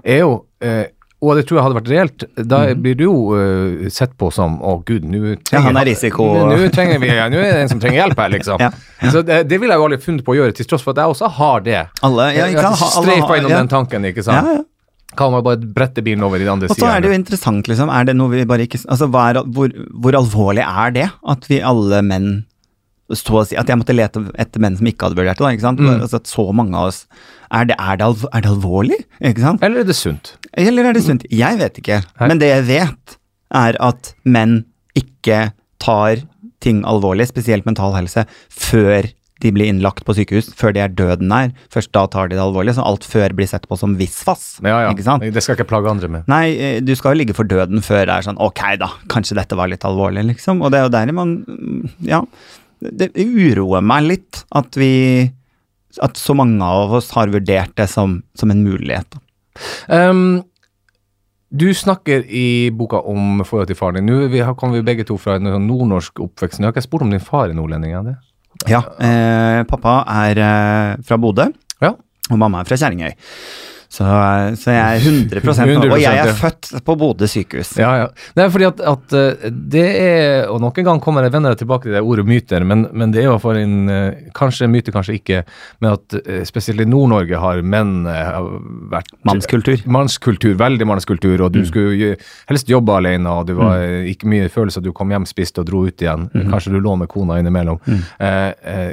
er jo eh, og det tror jeg hadde vært reelt. Da
Mm.
blir du jo uh, sett på som Å, gud, nå trenger
Ja, han er risiko-
Nå trenger vi ja, Nå er det en som trenger hjelp her, liksom.
Ja.
Så det, det ville jeg jo aldri funnet på å gjøre, til tross for at jeg også har det.
Alle, ja,
Jeg har streifa innom
ja.
den tanken, ikke sant.
ja.
Kan man bare brette bilen over i den andre
Og så er det jo interessant, liksom. Er det noe vi bare ikke Altså, hva er, hvor, hvor alvorlig er det? At vi alle menn så å si, At jeg måtte lete etter menn som ikke hadde vurdert det?
Mm.
Altså, at så mange av oss Er det, er det, alv, er det alvorlig? Ikke sant?
Eller er det sunt?
Eller er det sunt? Jeg vet ikke.
Hei.
Men det jeg vet, er at menn ikke tar ting alvorlig, spesielt mental helse, før de blir innlagt på sykehus, før det er døden nær. Først da tar de det alvorlig. Så alt før blir sett på som visvas.
Ja, ja.
Ikke sant?
Det skal ikke plage andre med.
Nei, eh, du skal jo ligge for døden før det er sånn ok da, kanskje dette var litt alvorlig, liksom. Og det er jo der man Ja. Det uroer meg litt at vi At så mange av oss har vurdert det som, som en mulighet.
Ehm, du snakker i boka om forholdet til faren din. Nå vi har- kommer vi begge to fra en sånn nordnorsk oppvekst. Jeg har ikke spurt om din far er nordlending. Er det?
Ja, eh, pappa er eh, fra Bodø,
Ja.
og mamma er fra Kjerringøy. Så, så jeg er 100,
100%,
Og jeg er født på Bodø sykehus.
Ja, ja. Det er fordi at, at eh, det er Og noen gang kommer jeg venner tilbake til det ordet myter, men, men det er jo for en eh, Kanskje myte, kanskje ikke, men at eh, spesielt i Nord-Norge har menn har vært
Mannskultur.
Mannskultur, veldig mannskultur, og du skulle helst jobbe alene, og det var mm. ikke mye følelse at du kom hjem, spiste og dro ut igjen. Kanskje du lå med kona innimellom. Eh, eh,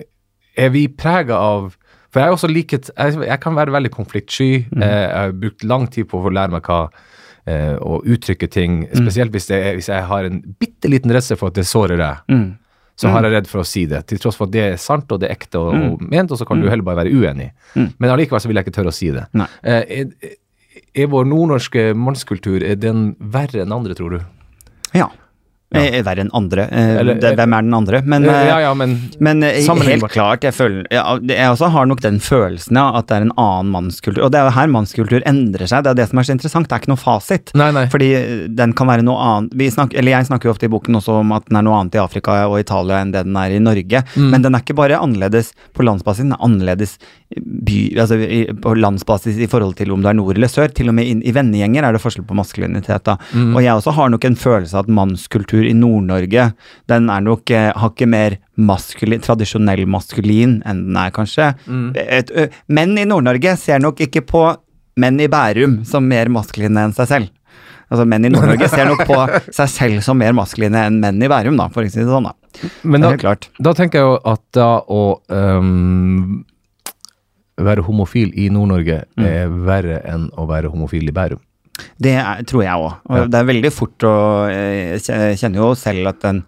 er vi prega av For jeg er også liket jeg, jeg kan være veldig konfliktsky. Eh, jeg har brukt lang tid på å lære meg hva eh, å uttrykke ting, spesielt hvis, det hvis jeg har en bitte liten redsel for at det sårer deg.
Mm.
Så har jeg redd for å si det, til tross for at det er sant og det er ekte og, og ment, og så kan du heller bare være uenig.
Mm.
Men allikevel så vil jeg ikke tørre å si det. Eh, er, er vår nordnorske mannskultur er den verre enn andre, tror du?
Ja. Eh, Verre enn andre. Eh,
Eller-
det, hvem er den andre? Men, eh,
ja, ja, men
Men eh, helt klart, jeg føler Jeg også har nok den følelsen ja, at det er en annen mannskultur. Og det er jo her mannskultur endrer seg. Det er det som er så interessant. Det er ikke noe fasit.
Nei, nei.
Fordi eh, den kan være noe annet vi snak, Eller jeg snakker jo ofte i boken også om at den er noe annet i Afrika og Italia enn det den er i Norge.
Mm.
Men den er ikke bare annerledes på landsbasis, den er annerledes by, altså på landsbasis i forhold til om du er nord eller sør. Til og med inn, i vennegjenger er det forskjell på maskulinitet. da.
Mm.
Og jeg også har nok en følelse av at mannskultur i Nord-Norge, den er nok eh, har ikke mer maskulin, tradisjonell maskulin enn den er, kanskje.
Mm.
Et, ø, menn i Nord-Norge ser nok ikke på menn i Bærum som mer maskuline enn seg selv. Altså Menn i Nord-Norge ser nok på seg selv som mer maskuline enn menn i Bærum, da, for å si det sånn. da.
Men da,
klart.
da tenker jeg jo at da å um, være homofil i Nord-Norge
Mm.
er verre enn å være homofil i Bærum.
Det er, tror jeg òg. Og
Ja.
det er veldig fort å eh, Jeg kjenner jo selv at den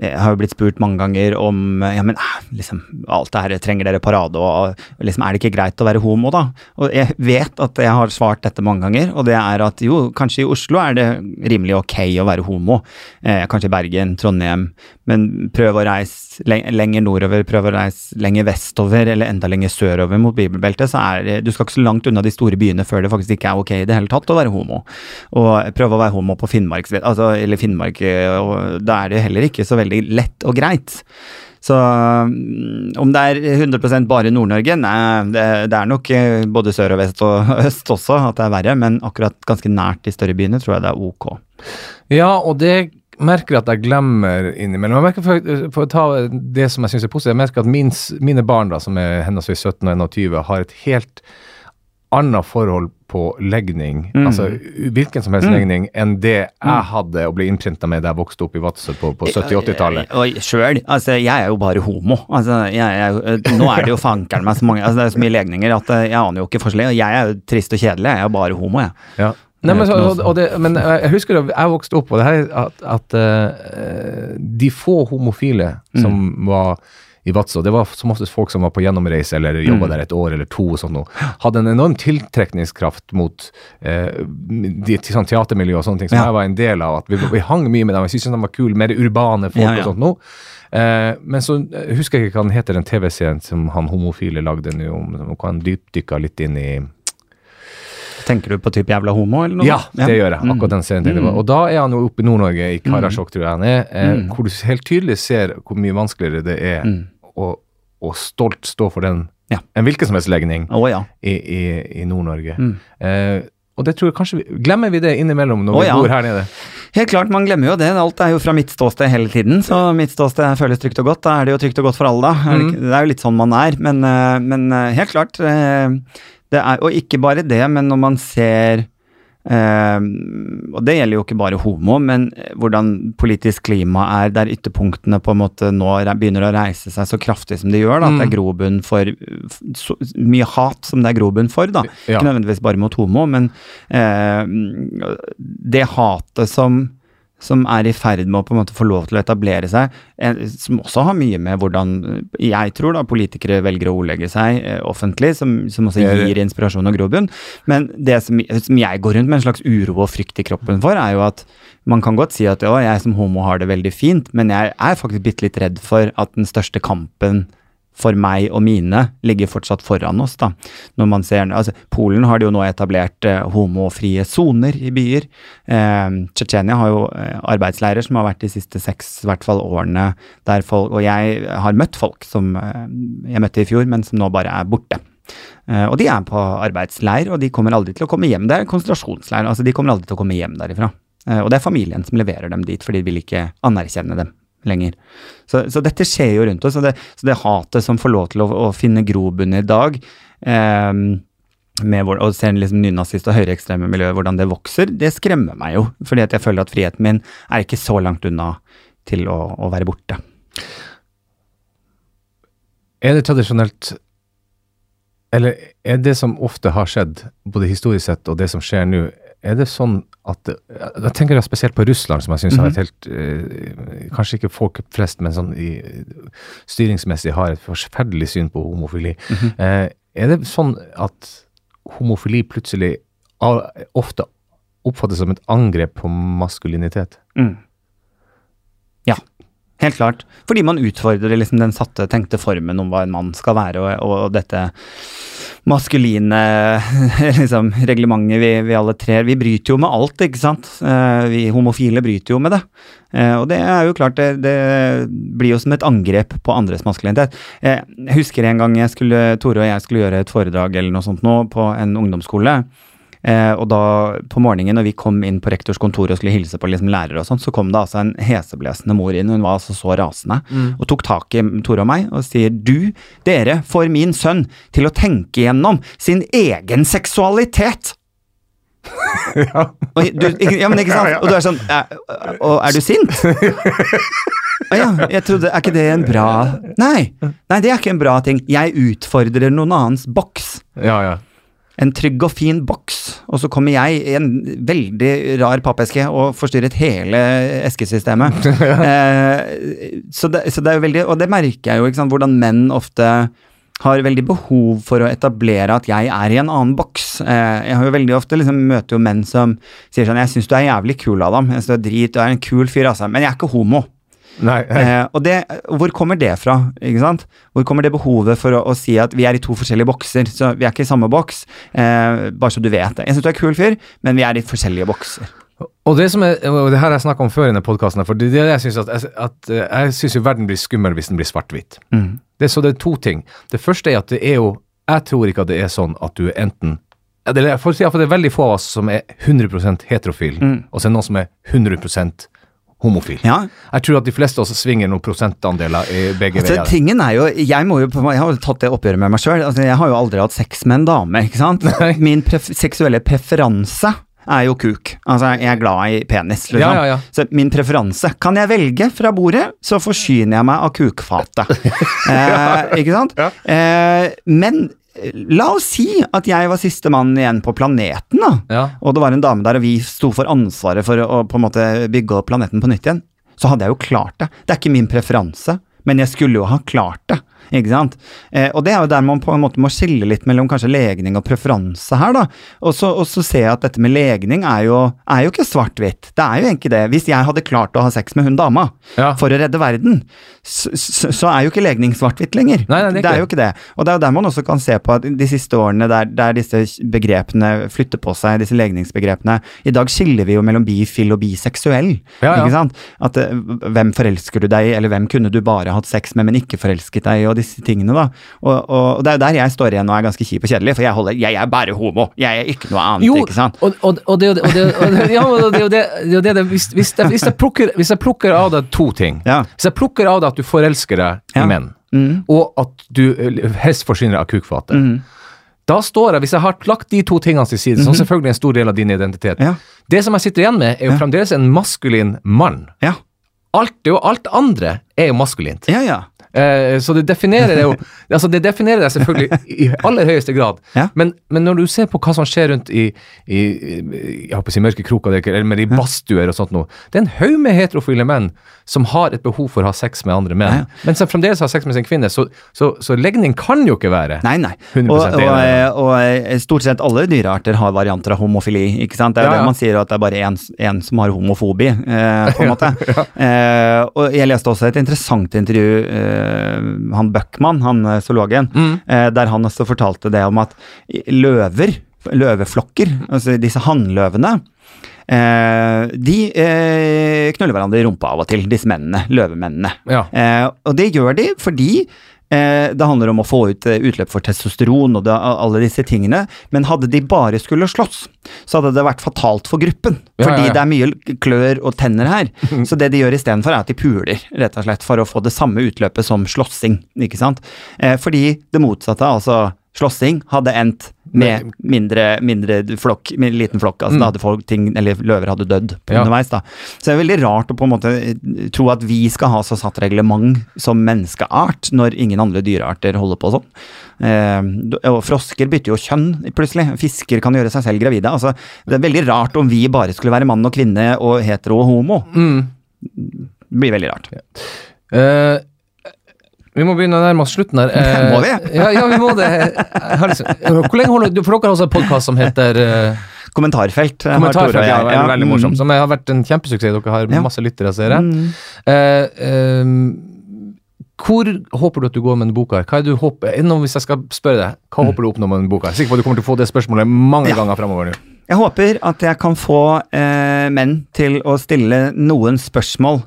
jeg har jo blitt spurt mange ganger om ja, men eh, liksom, alt det her, trenger dere parade, og liksom, er det ikke greit å være homo, da? Og jeg vet at jeg har svart dette mange ganger, og det er at jo, kanskje i Oslo er det rimelig ok å være homo. Eh, kanskje i Bergen, Trondheim, men prøv å reise lenger nordover, prøv å reise lenger vestover, eller enda lenger sørover mot bibelbeltet, så er det, du skal ikke så langt unna de store byene før det faktisk ikke er ok i det hele tatt å være homo. Og prøv å være homo på Finnmark, altså, eller Finnmark, eh, og da er det heller ikke så veldig lett og greit. Så mm, om det er 100 bare Nord-Norge? Nei, det, det er nok eh, både sør og vest og øst også at det er verre, men akkurat ganske nært de større byene tror jeg det er ok.
Ja, og det merker jeg at jeg glemmer innimellom. Jeg merker for, for å ta det som jeg syns er positivt, jeg merker at min, mine barn, da, som er henholdsvis 17 og 21, har et helt annet forhold på legning,
Mm.
altså hvilken som helst legning, enn det jeg hadde og ble innprinta med da jeg vokste opp i Vadsø på, på 70-80-tallet.
Og sjøl, altså jeg er jo bare homo. Altså, jeg, er eh, nå er det jo fankeren meg så mange altså, Det er så mye legninger at eh, jeg aner jo ikke forskjell. Og jeg er jo trist og kjedelig, jeg er bare homo, jeg.
Ja. Nei, men, så, og, det, men jeg husker da jeg vokste opp, og det her er at, at uh, de få homofile som
Mm.
var i Vadsø, det var som oftest folk som var på gjennomreise eller
Mm.
der et år eller to, og sånt noe, hadde en enorm tiltrekningskraft mot eh, de, sånn teatermiljø og sånne ting, som
Ja.
jeg var en del av. at Vi, vi hang mye med dem, jeg syntes de var kule, mer urbane folk
Ja, ja.
og sånt noe. Eh, men så eh, husker jeg ikke hva den heter, den TV-serien som han homofile lagde nå, om hva han dypdykka litt inn i
Tenker du på type jævla homo, eller noe?
ja, det gjør jeg. Akkurat den serien mm. Og da er han jo oppe i Nord-Norge, i Karasjok, tror jeg han er, eh, hvor du helt tydelig ser hvor mye vanskeligere det er å, og stolt stå for den
Ja.
en hvilken som helst legning
oh, ja.
i, i, i Nord-Norge. Eh, og det tror jeg kanskje vi, Glemmer vi det innimellom når
oh,
vi bor her nede?
Helt klart, man glemmer jo det. Alt er jo fra mitt ståsted hele tiden, så mitt ståsted føles trygt og godt. Da er det jo trygt og godt for alle, da. Mm. det, er jo litt sånn man er. Men, eh, men eh, helt klart. eh, Det er, og ikke bare det, men når man ser og det gjelder jo ikke bare homo, men eh, hvordan politisk klima er der ytterpunktene på en måte nå begynner å reise seg så kraftig som de gjør. Da, At det er grobunn for så, mye hat som det er grobunn for. da. Ikke nødvendigvis bare mot homo, men eh, det hatet som, som er i ferd med å på en måte få lov til å etablere seg, som også har mye med hvordan jeg tror da politikere velger å ordlegge seg eh, offentlig, som, som også gir inspirasjon og grobunn. Men det som, som jeg går rundt med en slags uro og frykt i kroppen for, er jo at man kan godt si at å, jeg som homo har det veldig fint, men jeg er faktisk bitte litt redd for at den største kampen for meg og mine ligger fortsatt foran oss. da. Når man ser, altså Polen har jo nå etablert eh, homofrie soner i byer. Eh, Tsjetsjenia har jo eh, arbeidsleirer som har vært de siste seks hvert fall årene der folk Og jeg har møtt folk som eh, jeg møtte i fjor, men som nå bare er borte. Eh, og de er på arbeidsleir, og de kommer aldri til å komme hjem. Det er en konsentrasjonsleir. altså De kommer aldri til å komme hjem derifra. Eh, og det er familien som leverer dem dit, for de vil ikke anerkjenne dem lenger. Så, så dette skjer jo rundt oss, og det, så det hatet som får lov til å, å finne grobunn i dag eh, med hvor, og ser liksom nynazist og høyreekstreme miljøer, hvordan det vokser, det skremmer meg jo. Fordi at jeg føler at friheten min er ikke så langt unna til å, å være borte.
Er det tradisjonelt Eller er det som ofte har skjedd, både historisk sett og det som skjer nå, er det sånn at Da tenker jeg spesielt på Russland, som jeg syns har et helt eh, Kanskje ikke folk flest, men sånn i, styringsmessig har et forferdelig syn på homofili. eh, er det sånn at homofili plutselig ofte oppfattes som et angrep på maskulinitet?
Mm. Helt klart. Fordi man utfordrer liksom den satte, tenkte formen om hva en mann skal være, og, og dette maskuline liksom, reglementet vi, vi alle trer. Vi bryter jo med alt, ikke sant. Eh, vi homofile bryter jo med det. Eh, og det er jo klart, det, det blir jo som et angrep på andres maskulinitet. Eh, jeg husker en gang jeg skulle, Tore og jeg skulle gjøre et foredrag eller noe sånt nå på en ungdomsskole. Eh, og da på morgenen når vi kom inn på rektors kontor og skulle hilse på liksom lærere og sånn, så kom det altså en heseblesende mor inn, hun var altså så rasende, og tok tak i Tore og meg og sier du, dere får min sønn til å tenke gjennom sin egen seksualitet.
ja.
Og, du, ja, men ikke sant? Og du er sånn «Æ, Og er du sint? Å ja, jeg trodde Er ikke det en bra Nei, nei, det er ikke en bra ting. Jeg utfordrer noen annens boks.
ja, ja.
En trygg og fin boks, og så kommer jeg i en veldig rar pappeske og forstyrret hele eskesystemet. eh, så, det, så det er jo veldig Og det merker jeg jo, ikke sant, hvordan menn ofte har veldig behov for å etablere at jeg er i en annen boks. Eh, jeg har jo veldig ofte liksom møter jo menn som sier sånn 'Jeg syns du er jævlig kul, Adam. Jeg synes du er drit, du er en kul fyr, altså. Men jeg er ikke homo'.
Nei,
Eh, og det, hvor kommer det fra? ikke sant? Hvor kommer det behovet for å, å si at vi er i to forskjellige bokser? Så vi er ikke i samme boks, eh, bare så du vet det. Jeg syns du er kul fyr, men vi er i forskjellige bokser.
Og det som er, og det her har jeg snakka om før i denne podkasten, for det er det jeg syns at, at eh, jeg synes jo verden blir skummel hvis den blir svart-hvitt. Det, er- så det er to ting. Det første er at det er jo Jeg tror ikke at det er sånn at du enten eller jeg får for si, at det er veldig få av oss som er 100% heterofil, og så er det noen som er 100 homofil.
Ja.
Jeg tror at de fleste også svinger noen prosentandeler i begge
Altså,
veier.
tingen er jo, Jeg jo, jeg har jo tatt det oppgjøret med meg sjøl. Altså, jeg har jo aldri hatt sex med en dame. ikke sant?
Nei.
Min pref seksuelle preferanse er jo kuk. Altså, Jeg er glad i penis. liksom.
Ja, ja, ja.
Så min preferanse Kan jeg velge fra bordet, så forsyner jeg meg av kukfatet. eh, ikke sant? Eh, men la oss si at jeg var sistemann igjen på planeten, da.
Ja.
Og det var en dame der, og vi sto for ansvaret for å på en måte bygge opp planeten på nytt igjen. Så hadde jeg jo klart det. Det er ikke min preferanse, men jeg skulle jo ha klart det. Ikke sant? Eh, og det er jo der man på en måte må skille litt mellom kanskje legning og preferanse her, da. Og så, og så ser jeg at dette med legning er jo, er jo ikke svart-hvitt. Det er jo egentlig det. Hvis jeg hadde klart å ha sex med hun dama
Ja.
for å redde verden, så, så, er jo ikke legning svart-hvitt lenger.
Nei, nei, det er ikke
er jo ikke det. Og det er jo der man også kan se på at de siste årene der, der disse begrepene flytter på seg, disse legningsbegrepene I dag skiller vi jo mellom bifil og biseksuell.
Ja, ja.
Ikke sant? At eh, hvem forelsker du deg i, eller hvem kunne du bare hatt sex med, men ikke forelsket deg i, og disse tingene, da. Og, og, og det er jo der jeg står igjen og er ganske kjip og kjedelig, for jeg holder Jeg er bare homo, jeg er ikke noe annet,
Jo,
ikke sant.
og, og, og det er jo det, ja, hvis, hvis, jeg, hvis, jeg plukker, hvis jeg plukker av deg to ting
Ja.
Hvis jeg plukker av deg at du forelsker deg
Ja.
i menn,
Mm.
og at du eh, helst forsyner deg av kukfatet
Mm.
Da står jeg, hvis jeg har lagt de to tingene til side, som selvfølgelig er en stor del av din identitet
Mhm. Ja.
Det som jeg sitter igjen med, er jo
Ja.
fremdeles en maskulin mann.
Ja.
Alt, jo alt andre er jo maskulint.
Ja, ja.
Eh, så det definerer det jo altså Det definerer deg selvfølgelig i aller høyeste grad.
Ja.
Men, men når du ser på hva som skjer rundt i, i, jeg håper å si mørke kroker, er eller i badstuer og sånt noe Det er en haug med heterofile menn som har et behov for å ha sex med andre menn.
Ja, ja.
Men som fremdeles har sex med sin kvinne. Så, så, så legning kan jo ikke være
Nei, nei.
100%
Og, og, og, eh, stort sett alle dyrearter har varianter av homofili, ikke sant. Det er det man sier, at det er bare én som har homofobi, eh, på en måte. eh, og jeg leste også et interessant intervju, eh, han Buckman, han eh, zoologen,
Mm.
eh, der han også fortalte det om at løver, løveflokker, altså disse hannløvene, Eh, de eh, knuller hverandre i rumpa av og til, disse mennene, løvemennene.
Ja.
Eh, og det gjør de fordi eh, det handler om å få ut eh, utløp for testosteron og det, alle disse tingene. Men hadde de bare skulle slåss, så hadde det vært fatalt for gruppen.
Ja,
fordi
ja, ja.
det er mye klør og tenner her. så det de gjør istedenfor, er at de puler, rett og slett, for å få det samme utløpet som slåssing. Ikke sant? Eh, fordi det motsatte, altså slåssing, hadde endt med mindre, mindre flokk, med liten flokk. Altså
Mm.
da hadde folk ting, eller løver hadde dødd på
Ja.
underveis. da. Så det er veldig rart å på en måte eh, tro at vi skal ha så satt reglement som menneskeart, når ingen andre dyrearter holder på sånn. Eh, og frosker bytter jo kjønn plutselig. Fisker kan gjøre seg selv gravide. Altså, det er veldig rart om vi bare skulle være mann og kvinne og hetero og homo.
Mm.
Det blir veldig rart.
Eh, vi må begynne å nærme oss slutten her. Eh,
Må vi?
Ja, ja, vi må det. Hvor lenge holder du For dere har også en podkast som heter eh,
Kommentarfelt. eh,
Kommentarfelt.
jeg,
Ja, veldig, veldig
mm.
morsom. Som har vært en kjempesuksess. Dere har
Ja.
masse lyttere, ser jeg.
Mm.
Eh, ehm, hvor håper du at du går med den boka? Hva er du håper, hvis jeg skal spørre deg, hva håper du å oppnå med den boka? Jeg er sikker på at du kommer til å få det spørsmålet mange ganger fremover nå.
Jeg håper at jeg kan få eh, menn til å stille noen spørsmål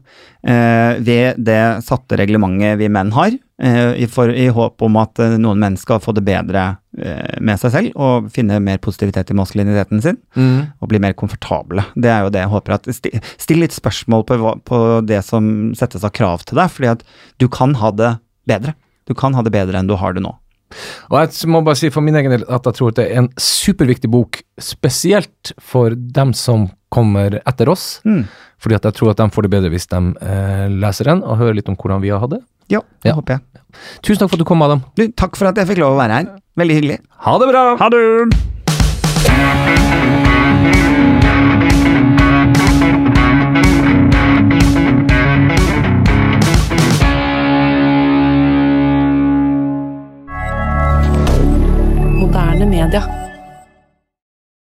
eh, ved det satte reglementet vi menn har, eh, i, for, i håp om at eh, noen menn skal få det bedre eh, med seg selv og finne mer positivitet i maskuliniteten sin og bli mer komfortable. Det er jo det jeg håper. at sti, Still litt spørsmål på, på det som settes av krav til deg, fordi at du kan ha det bedre. Du kan ha det bedre enn du har det nå.
Og jeg må bare si for min egen del at jeg tror at det er en superviktig bok, spesielt for dem som kommer etter oss.
Mm.
Fordi at jeg tror at de får det bedre hvis de eh, leser den og hører litt om hvordan vi har hatt det.
Ja, det
Ja.
håper jeg.
Tusen takk for at du kom, Adam.
Du, takk for at jeg fikk lov å være her. Veldig hyggelig.
Ha det bra!
Ha det!
Media.